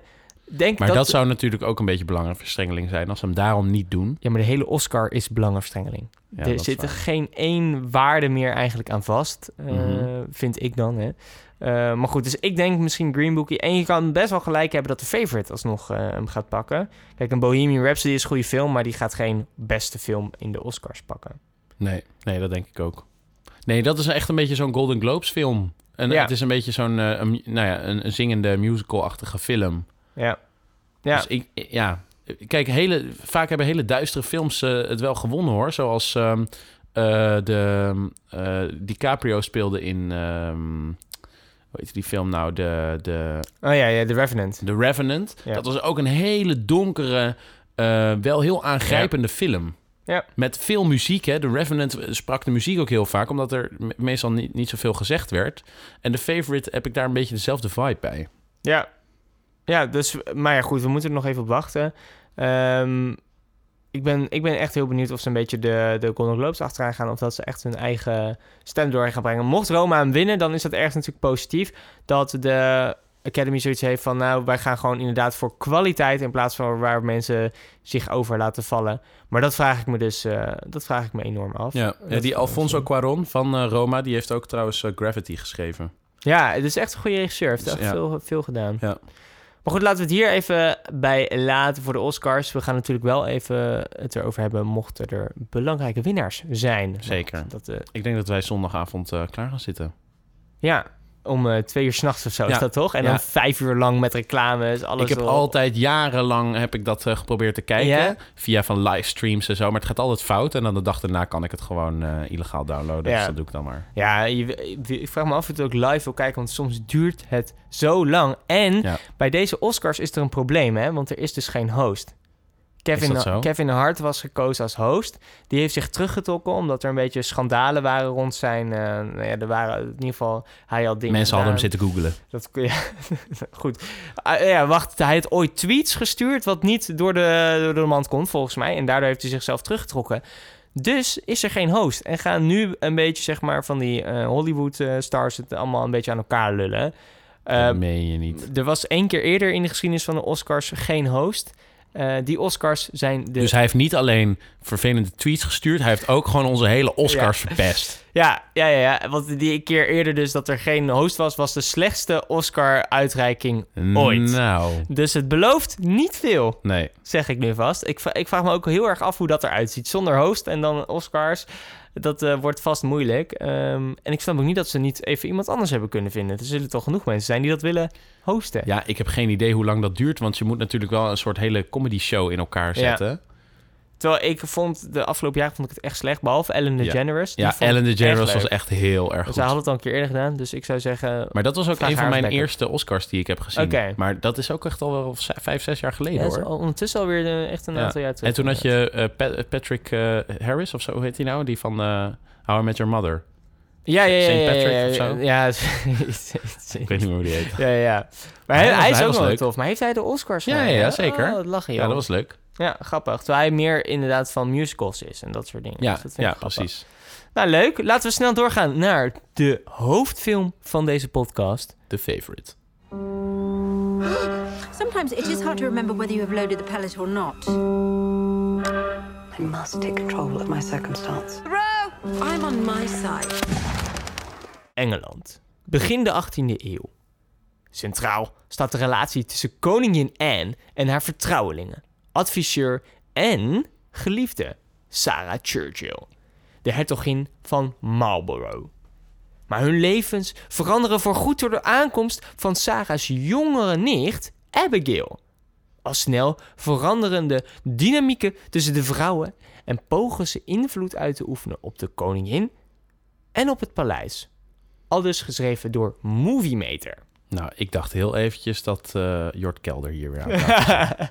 Denk Maar dat, dat, zou natuurlijk ook een beetje belangenverstrengeling zijn als ze hem daarom niet doen. Ja, maar de hele Oscar is belangenverstrengeling. Ja, er zit er geen één waarde meer eigenlijk aan vast, eh, Mhm. vind ik dan. Hè. Eh, maar goed, dus ik denk misschien Green Bookie. En je kan best wel gelijk hebben dat de favorite alsnog eh, hem gaat pakken. Kijk, een Bohemian Rhapsody is een goede film, maar die gaat geen beste film in de Oscars pakken. Nee, nee, dat denk ik ook. Nee, dat is echt een beetje zo'n Golden Globes film. En Ja. het is een beetje zo'n eh, nou ja, een, een zingende musical-achtige film. Ja. Ja. Dus ik, ja, kijk, hele, vaak hebben hele duistere films het wel gewonnen hoor. Zoals ehm, eh, de eh, DiCaprio speelde in, ehm, hoe heet die film nou? De, de, Oh ja, ja, The Revenant. The Revenant. Ja. Dat was ook een hele donkere, eh, wel heel aangrijpende film. Ja. Met veel muziek. Hè. The Revenant sprak de muziek ook heel vaak, omdat er me- meestal niet, niet zoveel gezegd werd. En The Favorite heb ik daar een beetje dezelfde vibe bij. Ja. Ja, dus, maar ja, goed, we moeten er nog even op wachten. Ehm, ik, ben, ik ben echt heel benieuwd of ze een beetje de, de Golden Globes achteraan gaan... of dat ze echt hun eigen stem door gaan brengen. Mocht Roma hem winnen, dan is dat ergens natuurlijk positief... dat de Academy zoiets heeft van... nou, wij gaan gewoon inderdaad voor kwaliteit... in plaats van waar mensen zich over laten vallen. Maar dat vraag ik me dus eh, dat vraag ik me enorm af. Ja, die Alfonso. Cuaron van eh, Roma, die heeft ook trouwens eh, Gravity geschreven. Ja, het is echt een goede regisseur. Heeft Dus, echt ja. veel, veel gedaan. Ja. Maar goed, laten we het hier even bij laten voor de Oscars. We gaan natuurlijk wel even het erover hebben... mochten er belangrijke winnaars zijn. Zeker. Dat, eh, Ik denk dat wij zondagavond eh, klaar gaan zitten. ja, om eh, twee uur s'nachts of zo Ja. is dat toch? En Ja. dan vijf uur lang met reclames, alles ik heb altijd jarenlang heb ik dat eh, geprobeerd te kijken. Ja? Via van livestreams en zo. Maar het gaat altijd fout. En dan de dag daarna kan ik het gewoon eh, illegaal downloaden. Ja. Dus dat doe ik dan maar. Ja, je, ik vraag me af of je het ook live wil kijken... want soms duurt het zo lang. En bij deze Oscars is er een probleem, hè? Want er is dus geen host. Kevin? Kevin Hart was gekozen als host. Die heeft zich teruggetrokken omdat er een beetje schandalen waren rond zijn. eh, nou ja, er waren in ieder geval. Hij had dingen. Mensen hadden hem zitten googelen. Dat, ja, goed. Ah, ja, wacht. Hij had ooit tweets gestuurd. wat niet door de, door de mand komt, volgens mij. En daardoor heeft hij zichzelf teruggetrokken. Dus is er geen host. En gaan nu een beetje, zeg maar, van die eh, Hollywood-stars het allemaal een beetje aan elkaar lullen. Eh, dat meen je niet. er was één keer eerder in de geschiedenis van de Oscars geen host. Eh, die Oscars zijn de... Dus hij heeft niet alleen vervelende tweets gestuurd. Hij heeft ook gewoon onze hele Oscars verpest. Ja, ja, ja, ja. Want die keer eerder dus dat er geen host was... was de slechtste Oscar-uitreiking ooit. Nou, Dus het belooft niet veel, nee. zeg ik nu vast. Ik, ik vraag me ook heel erg af hoe dat eruit ziet. Zonder host en dan Oscars. Dat eh, wordt vast moeilijk. Ehm, en ik snap ook niet dat ze niet even iemand anders hebben kunnen vinden. Er zullen toch genoeg mensen zijn die dat willen hosten. Ja, ik heb geen idee hoe lang dat duurt. Want je moet natuurlijk wel een soort hele comedy show in elkaar Ja. Terwijl ik vond, de afgelopen jaren vond ik het echt slecht. Behalve Ellen Ja. DeGeneres. Ja, ik Ellen DeGeneres echt was echt heel erg goed. hadden het al een keer eerder gedaan. Dus ik zou zeggen... Maar dat was ook een van mijn eerste Oscars die ik heb gezien. Maar dat is ook echt al wel vijf, zes jaar geleden Ja, hoor. al- ondertussen alweer eh, echt een Ja. aantal jaar terug. En toen had je eh, Pat- Patrick eh, Harris of zo, heet hij nou? Die van eh How I Met Your Mother. Ja, ja, ja. St. ja, ja, Patrick ja, of zo? Ja, Ik weet niet meer hoe die heet. Ja, ja, ja. Maar Hij hij, was- hij is ook wel leuk. tof. Maar heeft hij de Oscars Ja, ja, ja, zeker. Oh, dat lachen, joh. Ja, dat was leuk. Ja, grappig. Terwijl hij meer inderdaad van musicals is en dat soort dingen. Ja, Dus dat vind ja ik precies. Nou, leuk. Laten we snel doorgaan naar de hoofdfilm van deze podcast. The Favorite. Sometimes it is hard to remember whether you have loaded the pellet or not. I must take control of my circumstance. I'm on my side. Engeland. Begin de 18e eeuw. Centraal staat de relatie tussen koningin Anne en haar vertrouwelingen, adviseur en geliefde Sarah Churchill, de hertogin van Marlborough. Maar hun levens veranderen voorgoed door de aankomst van Sarah's jongere nicht Abigail. Al snel veranderen de dynamieken tussen de vrouwen en pogen ze invloed uit te oefenen op de koningin en op het paleis. Aldus geschreven door Movie Meter. Nou, ik dacht heel eventjes dat eh Jort Kelder hier weer aan.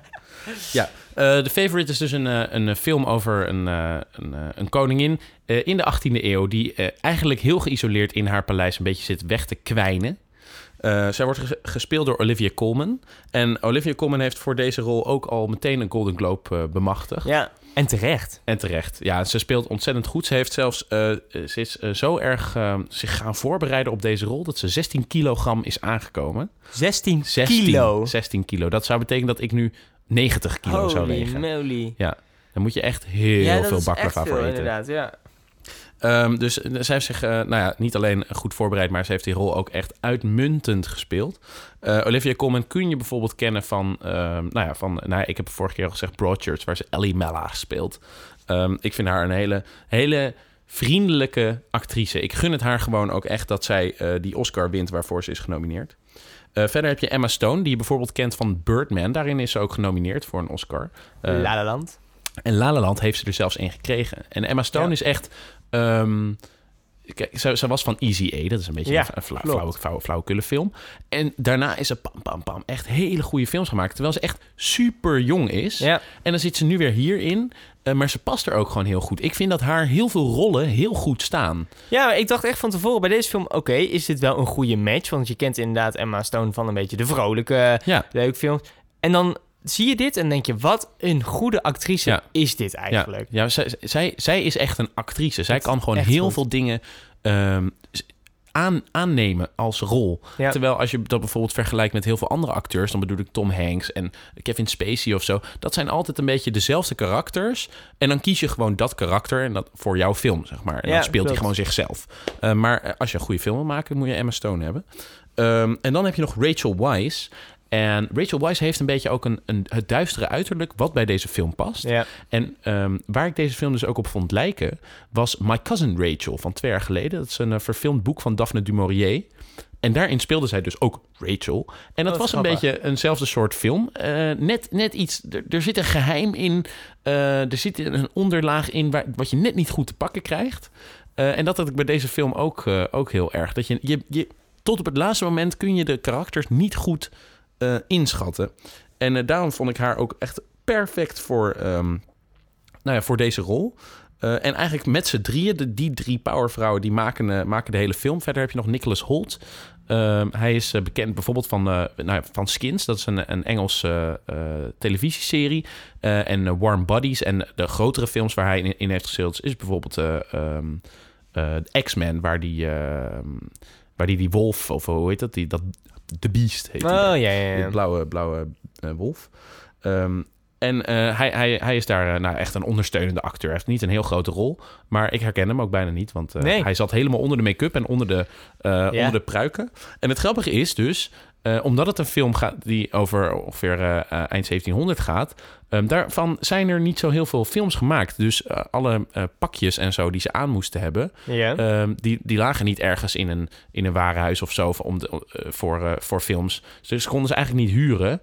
Ja, eh The Favorite is dus een, eh, een film over een, een, een koningin in de 18e eeuw... die eigenlijk heel geïsoleerd in haar paleis een beetje zit weg te kwijnen. Eh, zij wordt ges- gespeeld door Olivia Colman. En Olivia Colman heeft voor deze rol ook al meteen een Golden Globe eh, bemachtigd. Ja, en terecht. En terecht. Ja, ze speelt ontzettend goed. Ze heeft zelfs eh, ze is zo erg eh, zich gaan voorbereiden op deze rol dat ze 16 kilogram is aangekomen. 16, 16 kilo. 16 kilo. Dat zou betekenen dat ik nu 90 kilo zou Holy wegen. moly. Ja, dan moet je echt heel ja, dat veel is baklava voor eten. inderdaad, ja. Ehm, dus eh, zij heeft zich eh, nou ja, niet alleen goed voorbereid, maar ze heeft die rol ook echt uitmuntend gespeeld. Eh, Olivia Colman kun je bijvoorbeeld kennen van, ehm, nou ja, van nou, ja, ik heb vorige keer al gezegd Broadchurch, waar ze Ellie Mella speelt. Ehm, ik vind haar een hele, hele vriendelijke actrice. Ik gun het haar gewoon ook echt dat zij die Oscar wint waarvoor ze is genomineerd. Verder heb je Emma Stone, die je bijvoorbeeld kent van Birdman. Daarin is ze ook genomineerd voor een Oscar. Eh, La La Land. en La La Land heeft ze er zelfs één gekregen. En Emma Stone Ja. is echt... ehm, kijk, ze, ze was van Easy A. Dat is een beetje Ja, een, flauw, flauwe, flauwe, flauwekulle film. En daarna is ze pam, pam, pam, echt hele goede films gemaakt. Terwijl ze echt super jong is. Ja. En dan zit ze nu weer hierin. eh, maar ze past er ook gewoon heel goed. Ik vind dat haar heel veel rollen heel goed staan. Ja, ik dacht echt van tevoren bij deze film... oké, is dit wel een goede match? Want je kent inderdaad Emma Stone van een beetje de vrolijke, Ja. leuke films. En dan zie je dit en denk je... wat een goede actrice Ja. is dit eigenlijk? Ja, ja zij, zij, zij is echt een actrice. Zij Dat kan gewoon heel goed. veel dingen ehm, aan, aannemen als rol. Ja. Terwijl als je dat bijvoorbeeld vergelijkt met heel veel andere acteurs... dan bedoel ik Tom Hanks en Kevin Spacey of zo... dat zijn altijd een beetje dezelfde karakters. En dan kies je gewoon dat karakter en dat voor jouw film, zeg maar. En Ja, dan speelt hij gewoon zichzelf. Eh, maar als je een goede film wil maken, moet je Emma Stone hebben. Ehm, en dan heb je nog Rachel Weisz... En Rachel Weisz heeft een beetje ook een, een, het duistere uiterlijk... wat bij deze film past. Ja. En ehm, waar ik deze film dus ook op vond lijken, was My Cousin Rachel van twee jaar geleden. Dat is een eh, verfilmd boek van Daphne du Maurier. En daarin speelde zij dus ook Rachel. En dat Oh, was een beetje eenzelfde soort film. Eh, net, net iets, er, zit een geheim in. eh, er zit een onderlaag in waar, wat je net niet goed te pakken krijgt. En dat had ik bij deze film ook, ook heel erg. Dat je, je, je, tot op het laatste moment kun je de karakters niet goed eh, inschatten. En eh, daarom vond ik haar ook echt perfect voor, ehm, nou ja, voor deze rol. Eh, en eigenlijk met z'n drieën, die drie powervrouwen, die maken, maken de hele film. Verder heb je nog Nicholas Holt. Ehm, hij is bekend bijvoorbeeld van, nou ja, van Skins. Dat is een, een Engelse televisieserie. En Warm Bodies. En de grotere films waar hij in, heeft gespeeld... is bijvoorbeeld eh, ehm, eh, X-Men... waar die, waar die die wolf... of hoe heet dat? Die, dat The Beast heet. Oh, ja, ja, ja. Die blauwe, blauwe eh, wolf. Ehm, en eh, hij, hij, hij is daar eh, nou, echt een ondersteunende acteur. Hij heeft niet een heel grote rol. Maar ik herken hem ook bijna niet. Want Nee. hij zat helemaal onder de make-up en onder de, onder de pruiken. En het grappige is dus... eh, omdat het een film gaat die over ongeveer eh, eh, eind 1700 gaat... ehm, daarvan zijn er niet zo heel veel films gemaakt. Dus alle pakjes en zo die ze aan moesten hebben... Ehm, die, die lagen niet ergens in een, in een warenhuis of zo om de, voor, voor films. Dus ze konden ze eigenlijk niet huren.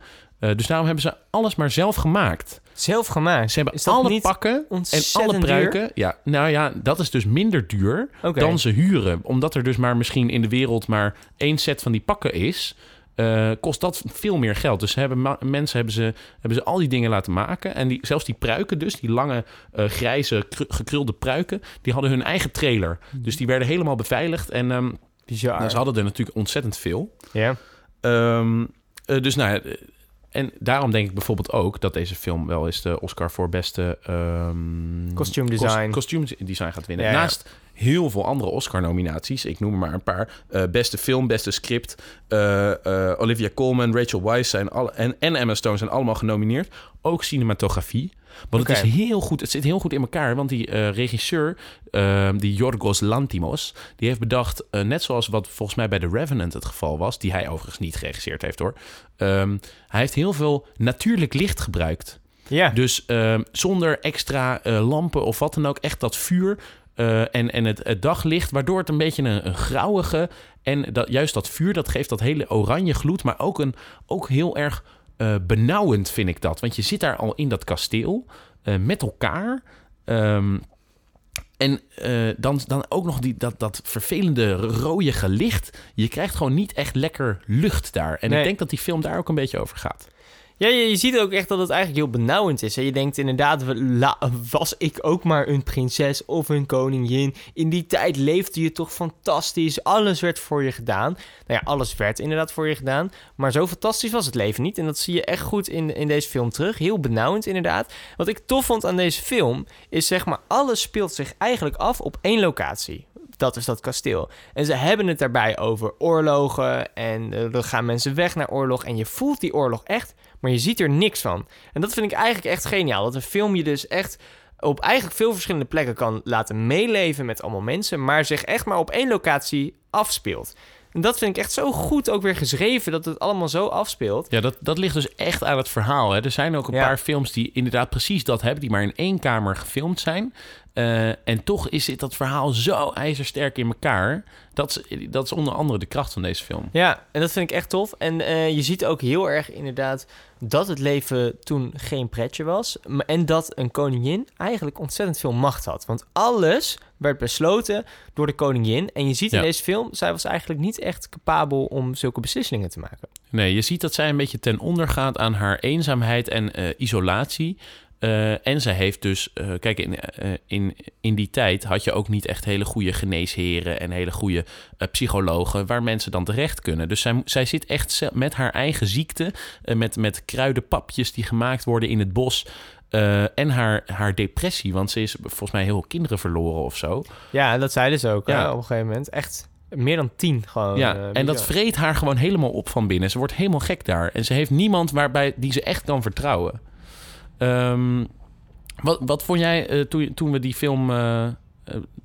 Dus daarom hebben ze alles maar zelf gemaakt. Zelf gemaakt. Ze hebben alle pakken en alle duur? pruiken. Ja, nou ja, dat is dus minder duur dan ze huren. Omdat er dus maar misschien in de wereld maar één set van die pakken is... eh, kost dat veel meer geld. Dus ze hebben mensen hebben ze, hebben ze al die dingen laten maken. En die, zelfs die pruiken dus, die lange eh, grijze kru- gekrulde pruiken... die hadden hun eigen trailer. Dus die werden helemaal beveiligd. En ehm, nou, ze hadden er natuurlijk ontzettend veel. Ja. Ehm, eh, dus nou ja, en daarom denk ik bijvoorbeeld ook dat deze film wel eens de Oscar voor beste ehm Costume design. kostuum design gaat winnen. Ja, ja. Naast heel veel andere Oscar-nominaties. Ik noem er maar een paar. Eh, beste film, beste script. eh, eh, Olivia Colman, Rachel Weisz zijn alle, en, en Emma Stone zijn allemaal genomineerd. Ook cinematografie. Want het is heel goed. Het zit heel goed in elkaar. Want die regisseur, eh, die Yorgos Lantimos, die heeft bedacht, net zoals wat volgens mij bij The Revenant het geval was, die hij overigens niet geregisseerd heeft hoor. Ehm, hij heeft heel veel natuurlijk licht gebruikt. Ja, Dus ehm, zonder extra lampen of wat dan ook, echt dat vuur eh, en, en het, het daglicht, waardoor het een beetje een, een grauwige en dat, juist dat vuur, dat geeft dat hele oranje gloed, maar ook, een, ook heel erg eh, benauwend vind ik dat. Want je zit daar al in dat kasteel eh, met elkaar. ehm, en dan, dan ook nog die, dat, dat vervelende rode gelicht. Je krijgt gewoon niet echt lekker lucht daar. En Nee. ik denk dat die film daar ook een beetje over gaat. Ja, je, ziet ook echt dat het eigenlijk heel benauwend is. En je denkt inderdaad, was ik ook maar een prinses of een koningin? In die tijd leefde je toch fantastisch. Alles werd voor je gedaan. Nou ja, alles werd inderdaad voor je gedaan. Maar zo fantastisch was het leven niet. En dat zie je echt goed in, in deze film terug. Heel benauwend inderdaad. Wat ik tof vond aan deze film is zeg maar, alles speelt zich eigenlijk af op één locatie. Dat is dat kasteel. En ze hebben het daarbij over oorlogen. En eh, er gaan mensen weg naar oorlog. En je voelt die oorlog echt, maar je ziet er niks van. En dat vind ik eigenlijk echt geniaal. Dat een film je dus echt op eigenlijk veel verschillende plekken kan laten meeleven met allemaal mensen. Maar zich echt maar op één locatie afspeelt. En dat vind ik echt zo goed ook weer geschreven. Dat het allemaal zo afspeelt. Ja, dat, dat ligt dus echt aan het verhaal. Hè. Er zijn ook een Ja. paar films die inderdaad precies dat hebben, die maar in één kamer gefilmd zijn. Eh, en toch is dit, dat verhaal zo ijzersterk in elkaar. Dat is, dat is onder andere de kracht van deze film. Ja, en dat vind ik echt tof. En eh, je ziet ook heel erg inderdaad dat het leven toen geen pretje was. En dat een koningin eigenlijk ontzettend veel macht had. Want alles werd besloten door de koningin. En je ziet in Ja. deze film, zij was eigenlijk niet echt capabel om zulke beslissingen te maken. Nee, je ziet dat zij een beetje ten onder gaat aan haar eenzaamheid en eh, isolatie. Eh, en zij heeft dus, eh, kijk, in, eh, in, in die tijd had je ook niet echt hele goede geneesheren en hele goede psychologen waar mensen dan terecht kunnen. Dus zij, zij zit echt met haar eigen ziekte, met, met kruidenpapjes die gemaakt worden in het bos. en haar, haar depressie, want ze is volgens mij heel veel kinderen verloren of zo. Ja, dat zeiden ze ook Ja. op een gegeven moment. Echt meer dan tien gewoon. Ja, en dat vreet haar gewoon helemaal op van binnen. Ze wordt helemaal gek daar. En ze heeft niemand waarbij die ze echt kan vertrouwen. Ehm, wat, wat vond jij eh, toen, we die film... eh,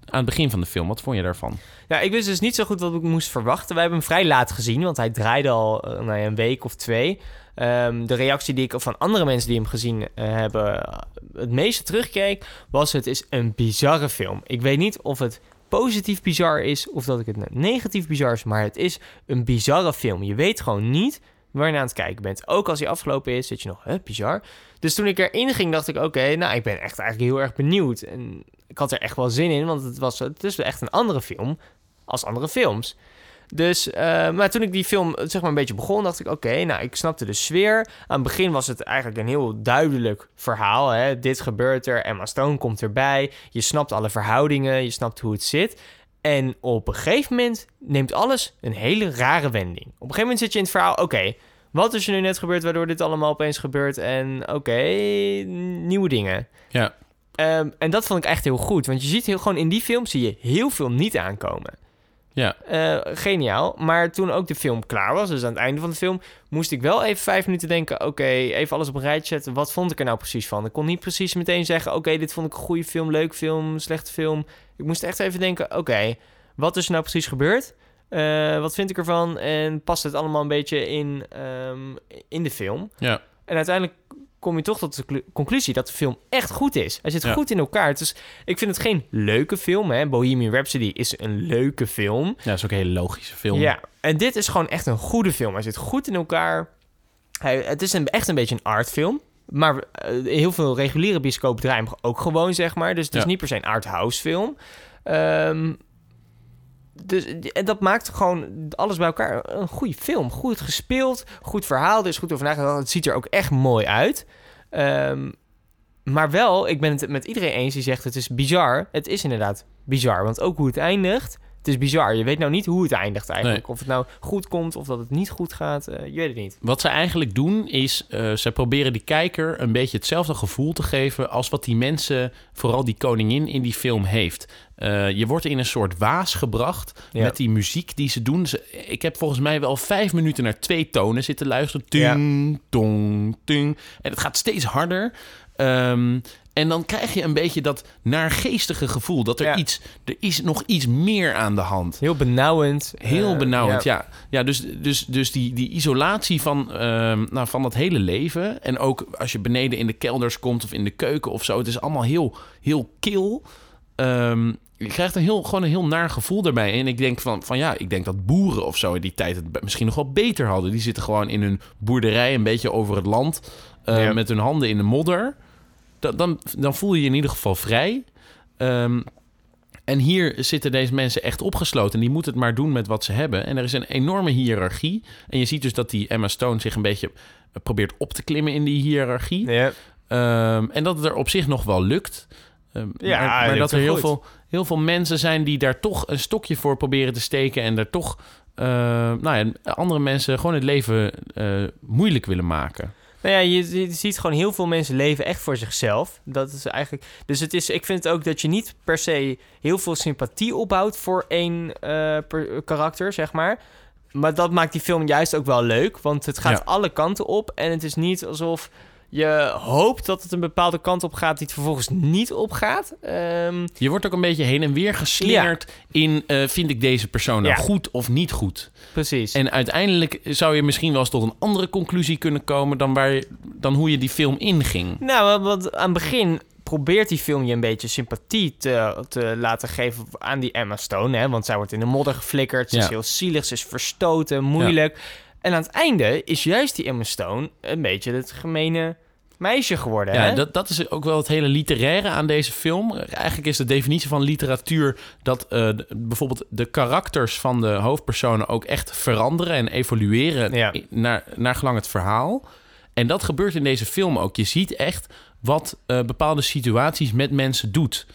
aan het begin van de film, wat vond je daarvan? Ja, ik wist dus niet zo goed wat ik moest verwachten. Wij hebben hem vrij laat gezien, want hij draaide al nou ja, een week of twee. Ehm, de reactie die ik van andere mensen die hem gezien hebben het meeste terugkeek, was het is een bizarre film. Ik weet niet of het positief bizar is of dat ik het negatief bizar is, maar het is een bizarre film. Je weet gewoon niet waar je aan het kijken bent. Ook als hij afgelopen is, zit je nog, hè, bizar. Dus toen ik erin ging, dacht ik, oké, nou, ik ben echt eigenlijk heel erg benieuwd. En ik had er echt wel zin in, want het, was, het is echt een andere film als andere films. Dus, eh, maar toen ik die film zeg maar een beetje begon, dacht ik, oké, nou, ik snapte de sfeer. Aan het begin was het eigenlijk een heel duidelijk verhaal. Hè? Dit gebeurt er, Emma Stone komt erbij. Je snapt alle verhoudingen, je snapt hoe het zit. En op een gegeven moment neemt alles een hele rare wending. Op een gegeven moment zit je in het verhaal, oké, wat is er nu net gebeurd waardoor dit allemaal opeens gebeurt? En oké, nieuwe dingen. Ja, Ehm, en dat vond ik echt heel goed. Want je ziet heel, gewoon in die film zie je heel veel niet aankomen. ja, Eh, geniaal. Maar toen ook de film klaar was, dus aan het einde van de film, moest ik wel even vijf minuten denken: oké, even alles op een rijtje zetten. Wat vond ik er nou precies van? Ik kon niet precies meteen zeggen: oké, dit vond ik een goede film, leuk film, slechte film. Ik moest echt even denken: oké, wat is er nou precies gebeurd? Eh, wat vind ik ervan? En past het allemaal een beetje in, ehm, in de film? ja. En uiteindelijk kom je toch tot de clu- conclusie dat de film echt goed is. Hij zit Ja. goed in elkaar. Dus ik vind het geen leuke film. Hè? Bohemian Rhapsody is een leuke film. ja, dat is ook een hele logische film. Ja, en dit is gewoon echt een goede film. Hij zit goed in elkaar. Hij, het is een, echt een beetje een artfilm. Maar eh, heel veel reguliere bioscopen draaien hem ook gewoon, zeg maar. Dus het is Ja. niet per se een arthouse film. Ehm, dus, en dat maakt gewoon alles bij elkaar een goede film. Goed gespeeld, goed verhaal. Er is goed over nagedacht. Het ziet er ook echt mooi uit. Ehm, maar wel, ik ben het met iedereen eens die zegt het is bizar. Het is inderdaad bizar. Want ook hoe het eindigt, het is bizar. Je weet nou niet hoe het eindigt eigenlijk. Of het nou goed komt of dat het niet goed gaat. eh, je weet het niet. Wat ze eigenlijk doen is, eh, ze proberen die kijker een beetje hetzelfde gevoel te geven als wat die mensen, vooral die koningin in die film heeft. Eh, je wordt in een soort waas gebracht Ja. met die muziek die ze doen. Ze- ik heb volgens mij wel vijf minuten naar twee tonen zitten luisteren. Ting, tong, ting. En het gaat steeds harder. Ehm, en dan krijg je een beetje dat naargeestige gevoel dat er Ja. iets, er is nog iets meer aan de hand. Heel benauwend. Heel Eh, benauwend, ja. Ja, dus, dus, dus die, die isolatie van, ehm, nou, van dat hele leven. En ook als je beneden in de kelders komt of in de keuken of zo. Het is allemaal heel, heel kil. Ehm, je krijgt een heel, gewoon een heel naar gevoel daarbij. En ik denk van, van ja, ik denk dat boeren of zo in die tijd het misschien nog wel beter hadden. Die zitten gewoon in hun boerderij een beetje over het land. eh, Ja. Met hun handen in de modder. Dan, dan, voel je je in ieder geval vrij. Ehm, en hier zitten deze mensen echt opgesloten. En die moeten het maar doen met wat ze hebben. En er is een enorme hiërarchie. En je ziet dus dat die Emma Stone zich een beetje eh, probeert op te klimmen in die hiërarchie. Ja. Ehm, en dat het er op zich nog wel lukt. Ehm, Ja, maar, dat er heel goed. veel, heel veel mensen zijn die daar toch een stokje voor proberen te steken. En daar toch eh, nou ja, andere mensen gewoon het leven eh, moeilijk willen maken. Nou ja, je, je ziet gewoon heel veel mensen leven echt voor zichzelf. Dat is eigenlijk. Dus het is, ik vind ook dat je niet per se heel veel sympathie opbouwt voor één eh, per- karakter, zeg maar. Maar dat maakt die film juist ook wel leuk. Want het gaat Ja. alle kanten op. En het is niet alsof je hoopt dat het een bepaalde kant op gaat die het vervolgens niet opgaat. Ehm Je wordt ook een beetje heen en weer geslingerd in... eh, vind ik deze persoon nou Ja. goed of niet goed? precies. En uiteindelijk zou je misschien wel eens tot een andere conclusie kunnen komen... dan, waar je, dan hoe je die film inging. Nou, want aan het begin probeert die film je een beetje sympathie te, te laten geven aan die Emma Stone. Hè? Want zij wordt in de modder geflikkerd. Ze is Ja. heel zielig, ze is verstoten, moeilijk. En aan het einde is juist die Emma Stone een beetje het gemene meisje geworden. Ja, hè? dat, dat is ook wel het hele literaire aan deze film. Eigenlijk is de definitie van literatuur dat eh, bijvoorbeeld de karakters van de hoofdpersonen ook echt veranderen en evolueren Ja. naar, naar gelang het verhaal. En dat gebeurt in deze film ook. Je ziet echt wat eh, bepaalde situaties met mensen doet.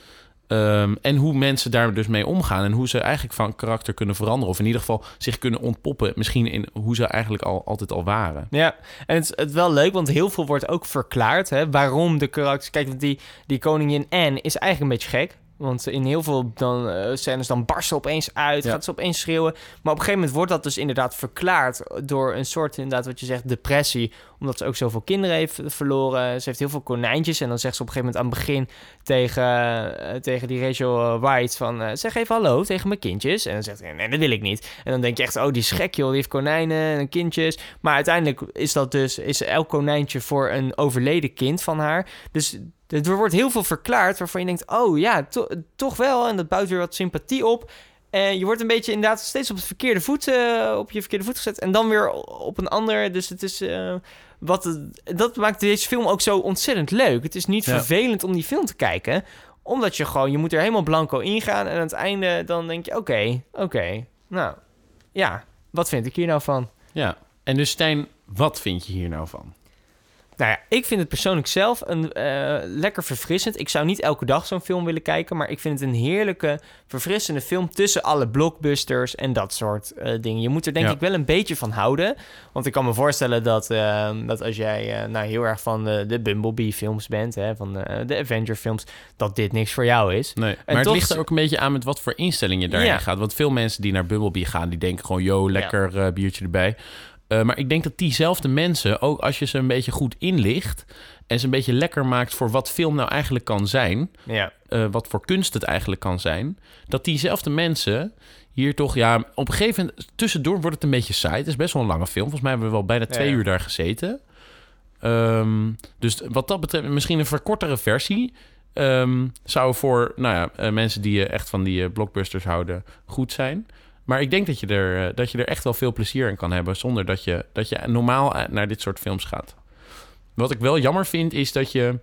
Ehm, en hoe mensen daar dus mee omgaan. En hoe ze eigenlijk van karakter kunnen veranderen. Of in ieder geval zich kunnen ontpoppen. Misschien in hoe ze eigenlijk al, altijd al waren. Ja, en het is het wel leuk, want heel veel wordt ook verklaard. Hè, waarom de karakters... Kijk, want die, die koningin Anne is eigenlijk een beetje gek. Want in heel veel dan, eh, scènes dan barst ze opeens uit, Ja. gaat ze opeens schreeuwen. Maar op een gegeven moment wordt dat dus inderdaad verklaard... door een soort, inderdaad wat je zegt, depressie. Omdat ze ook zoveel kinderen heeft verloren. Ze heeft heel veel konijntjes. En dan zegt ze op een gegeven moment aan het begin tegen, eh, tegen die Rachel eh, White van... eh, zeg even hallo tegen mijn kindjes. En dan zegt hij, nee, dat wil ik niet. En dan denk je echt, oh, die is gek joh, die heeft konijnen en kindjes. Maar uiteindelijk is dat dus, is elk konijntje voor een overleden kind van haar. Dus er wordt heel veel verklaard waarvan je denkt, oh ja, to- toch wel. En dat bouwt weer wat sympathie op. En je wordt een beetje inderdaad steeds op het verkeerde voet, op je verkeerde voet gezet. En dan weer op een ander. Dus het is. Wat het- dat maakt deze film ook zo ontzettend leuk. Het is niet Ja. vervelend om die film te kijken. Omdat je gewoon, je moet er helemaal blanco ingaan. En aan het einde dan denk je, oké, oké. nou, ja, wat vind ik hier nou van? Ja. En dus Stijn, wat vind je hier nou van? Nou ja, ik vind het persoonlijk zelf een eh, lekker verfrissend. Ik zou niet elke dag zo'n film willen kijken, maar ik vind het een heerlijke, verfrissende film tussen alle blockbusters en dat soort eh, dingen. Je moet er denk Ja. ik wel een beetje van houden, want ik kan me voorstellen dat, eh, dat als jij nou heel erg van de, Bumblebee-films bent, hè, van de Avenger-films, dat dit niks voor jou is. Nee, En maar het ligt er ook een beetje aan met wat voor instelling je daarin Ja. gaat. Want veel mensen die naar Bumblebee gaan, die denken gewoon... yo, lekker biertje erbij. Eh, maar ik denk dat diezelfde mensen, ook als je ze een beetje goed inlicht... en ze een beetje lekker maakt voor wat film nou eigenlijk kan zijn... Ja, eh, wat voor kunst het eigenlijk kan zijn... dat diezelfde mensen hier toch... ja, op een gegeven moment tussendoor wordt het een beetje saai. Het is best wel een lange film. Volgens mij hebben we wel bijna twee Ja. uur daar gezeten. Ehm, dus wat dat betreft misschien een verkortere versie... ehm, zou voor nou ja, eh, mensen die echt van die blockbusters houden goed zijn. Maar ik denk dat je, er, eh, dat je er echt wel veel plezier in kan hebben... zonder dat je, dat je normaal eh, naar dit soort films gaat. Wat ik wel jammer vind, is dat je...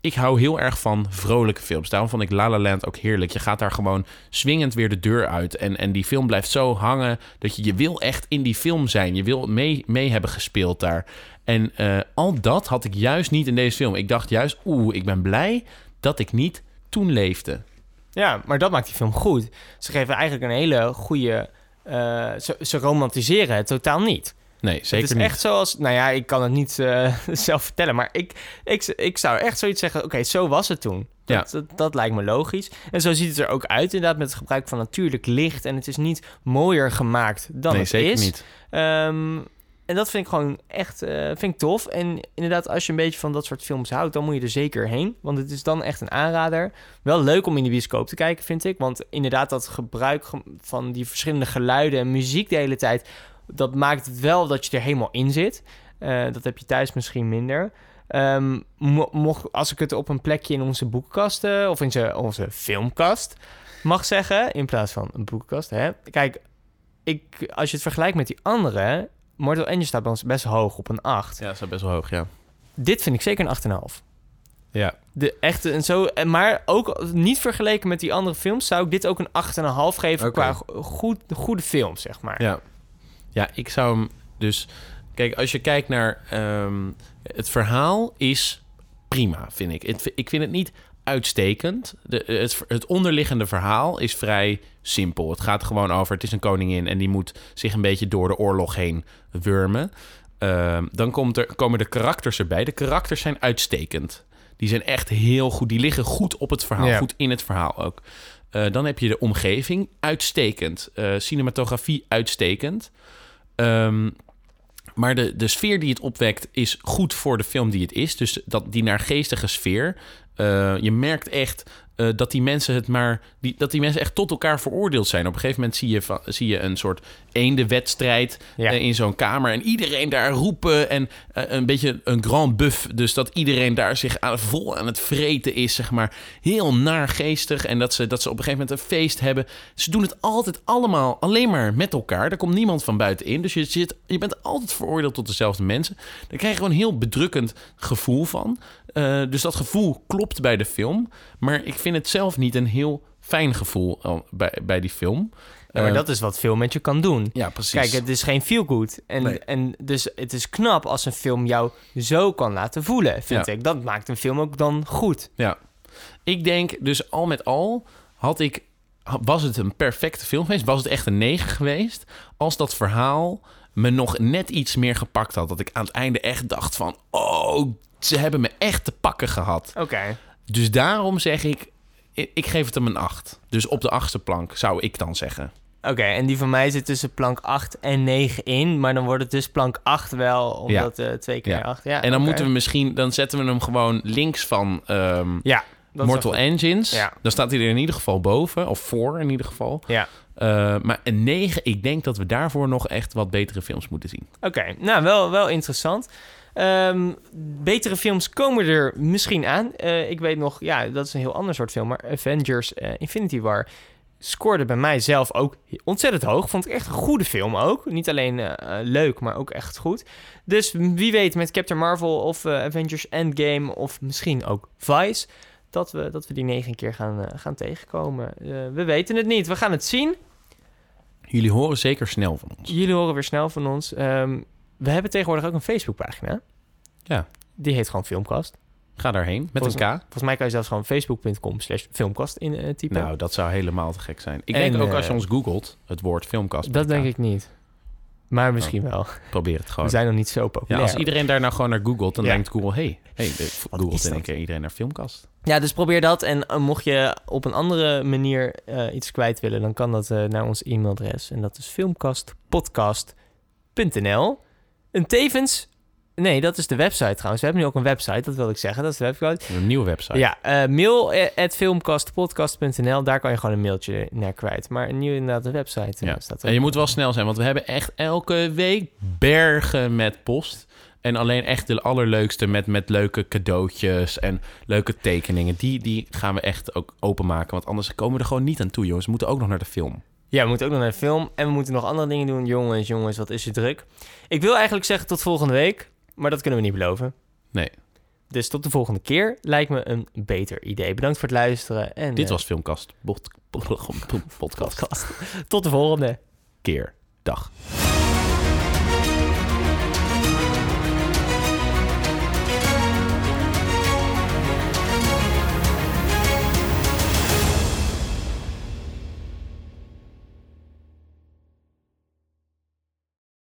Ik hou heel erg van vrolijke films. Daarom vond ik La La Land ook heerlijk. Je gaat daar gewoon swingend weer de deur uit. En, en die film blijft zo hangen dat je, je wil echt in die film zijn. Je wil mee, mee hebben gespeeld daar. En eh, al dat had ik juist niet in deze film. Ik dacht juist, oeh, ik ben blij dat ik niet toen leefde. Ja, maar dat maakt die film goed. Ze geven eigenlijk een hele goede... eh, ze, ze romantiseren het totaal niet. Nee, zeker het is niet. echt zoals... Nou ja, ik kan het niet eh, zelf vertellen, maar ik, ik, ik zou echt zoiets zeggen... Oké, zo was het toen. Dat, dat, dat lijkt me logisch. En zo ziet het er ook uit, inderdaad, met het gebruik van natuurlijk licht. En het is niet mooier gemaakt dan nee, het zeker is. niet. Ehm, en dat vind ik gewoon echt eh, vind ik tof. En inderdaad, als je een beetje van dat soort films houdt, dan moet je er zeker heen. Want het is dan echt een aanrader. Wel leuk om in de bioscoop te kijken, vind ik. Want inderdaad, dat gebruik ge- van die verschillende geluiden en muziek de hele tijd, dat maakt het wel dat je er helemaal in zit. Eh, dat heb je thuis misschien minder. Mo- mocht, als ik het op een plekje in onze boekenkasten of in ze- onze filmkast mag zeggen, in plaats van een boekenkast. Hè? Kijk, ik, als je het vergelijkt met die andere, Mortal Engine staat bij ons best hoog op een 8. Ja, dat is best wel hoog, ja. Dit vind ik zeker een 8,5. Ja, De echte en zo, en maar ook niet vergeleken met die andere films, zou ik dit ook een 8,5 geven qua go- goed, goede film, zeg maar. ja. Ja, ik zou hem dus... Kijk, als je kijkt naar... ehm, het verhaal is prima, vind ik. Het, ik vind het niet uitstekend. De, het, het onderliggende verhaal is vrij simpel. Het gaat gewoon over... Het is een koningin en die moet zich een beetje door de oorlog heen wurmen. Ehm, dan komt er, komen de karakters erbij. De karakters zijn uitstekend. Die zijn echt heel goed. Die liggen goed op het verhaal. Ja. Goed in het verhaal ook. Eh, dan heb je de omgeving. Uitstekend. Eh, cinematografie uitstekend. Ehm, maar de, de sfeer die het opwekt is goed voor de film die het is. Dus dat, die naargeestige sfeer. Eh, je merkt echt eh, dat die mensen het maar. Die, dat die mensen echt tot elkaar veroordeeld zijn. Op een gegeven moment zie je, van, zie je een soort eendewedstrijd Ja. eh, in zo'n kamer. En iedereen daar roepen. En eh, een beetje een grand buff. Dus dat iedereen daar zich aan, vol aan het vreten is, zeg maar. Heel naargeestig. En dat ze, dat ze op een gegeven moment een feest hebben. Ze doen het altijd allemaal alleen maar met elkaar. Daar komt niemand van buitenin. Dus je, zit, je bent altijd veroordeeld tot dezelfde mensen. Daar krijg je gewoon een heel bedrukkend gevoel van. Eh, dus dat gevoel klopt bij de film. Maar ik vind het zelf niet een heel fijn gevoel eh, bij, bij die film. Ja, maar Eh, dat is wat film met je kan doen. ja, precies. Kijk, het is geen feel-good. En, Nee. en dus het is knap als een film jou zo kan laten voelen, vind Ja. ik. Dat maakt een film ook dan goed. Ja. Ik denk dus al met al had ik was het een perfecte film geweest, was het echt een 9 geweest als dat verhaal me nog net iets meer gepakt had dat ik aan het einde echt dacht van oh ze hebben me echt te pakken gehad. Oké. Dus daarom zeg ik ik ik geef het hem een 8. Dus op de achtste plank zou ik dan zeggen. Oké, en die van mij zit tussen plank 8 en 9 in. Maar dan wordt het dus plank 8 wel, omdat eh twee keer Ja. 8. Ja, en dan moeten we misschien dan zetten we hem gewoon links van ehm, Ja, Mortal. Engines. Ja. Dan staat hij er in ieder geval boven of voor in ieder geval. Ja. Uh, maar een 9, ik denk dat we daarvoor nog echt wat betere films moeten zien. Oké, nou wel, wel interessant. Ehm, betere films komen er misschien aan. Eh, ik weet nog, ja, dat is een heel ander soort film. Maar Avengers eh, Infinity War scoorde bij mij zelf ook ontzettend hoog. Vond ik echt een goede film ook. Niet alleen eh, leuk, maar ook echt goed. Dus wie weet met Captain Marvel of Avengers Endgame of misschien ook Vice... dat we, dat we die negen keer gaan, gaan tegenkomen. We weten het niet. We gaan het zien. Jullie horen zeker snel van ons. Jullie horen weer snel van ons. Ehm, we hebben tegenwoordig ook een Facebookpagina. Ja. Die heet gewoon Filmkast. Ga daarheen met Volgens- een K. Volgens mij kan je zelfs gewoon facebook.com slash filmkast in eh, typen. Nou, dat zou helemaal te gek zijn. Ik En, denk ook als je eh, ons googelt, het woord filmkast. dat K. denk ik niet. Maar misschien wel. Probeer het We gewoon. zijn nog niet zo Ja, populair. als iedereen daar nou gewoon naar googelt, dan Ja. denkt Google... hey, hey is googelt in één keer iedereen naar filmkast. Ja, dus probeer dat. En eh, mocht je op een andere manier eh, iets kwijt willen, dan kan dat eh, naar ons e-mailadres. En dat is filmkastpodcast.nl. En tevens... Nee, dat is de website trouwens. We hebben nu ook een website, dat wil ik zeggen. Dat is de website. Een nieuwe website. Ja, eh mail at filmkastpodcast.nl. Daar kan je gewoon een mailtje naar kwijt. Maar nu inderdaad de website. eh, Ja. staat En je moet wel snel zijn, want we hebben echt elke week bergen met post. En alleen echt de allerleukste met, met leuke cadeautjes en leuke tekeningen. Die, die gaan we echt ook openmaken. Want anders komen we er gewoon niet aan toe, jongens. We moeten ook nog naar de film. Ja, we moeten ook nog naar de film. En we moeten nog andere dingen doen. Jongens, jongens, wat is er druk. Ik wil eigenlijk zeggen tot volgende week. Maar dat kunnen we niet beloven. Nee, Dus tot de volgende keer lijkt me een beter idee. Bedankt voor het luisteren. En, dit eh, was Filmkast. Podcast. podcast. Tot de volgende. Keer. Dag.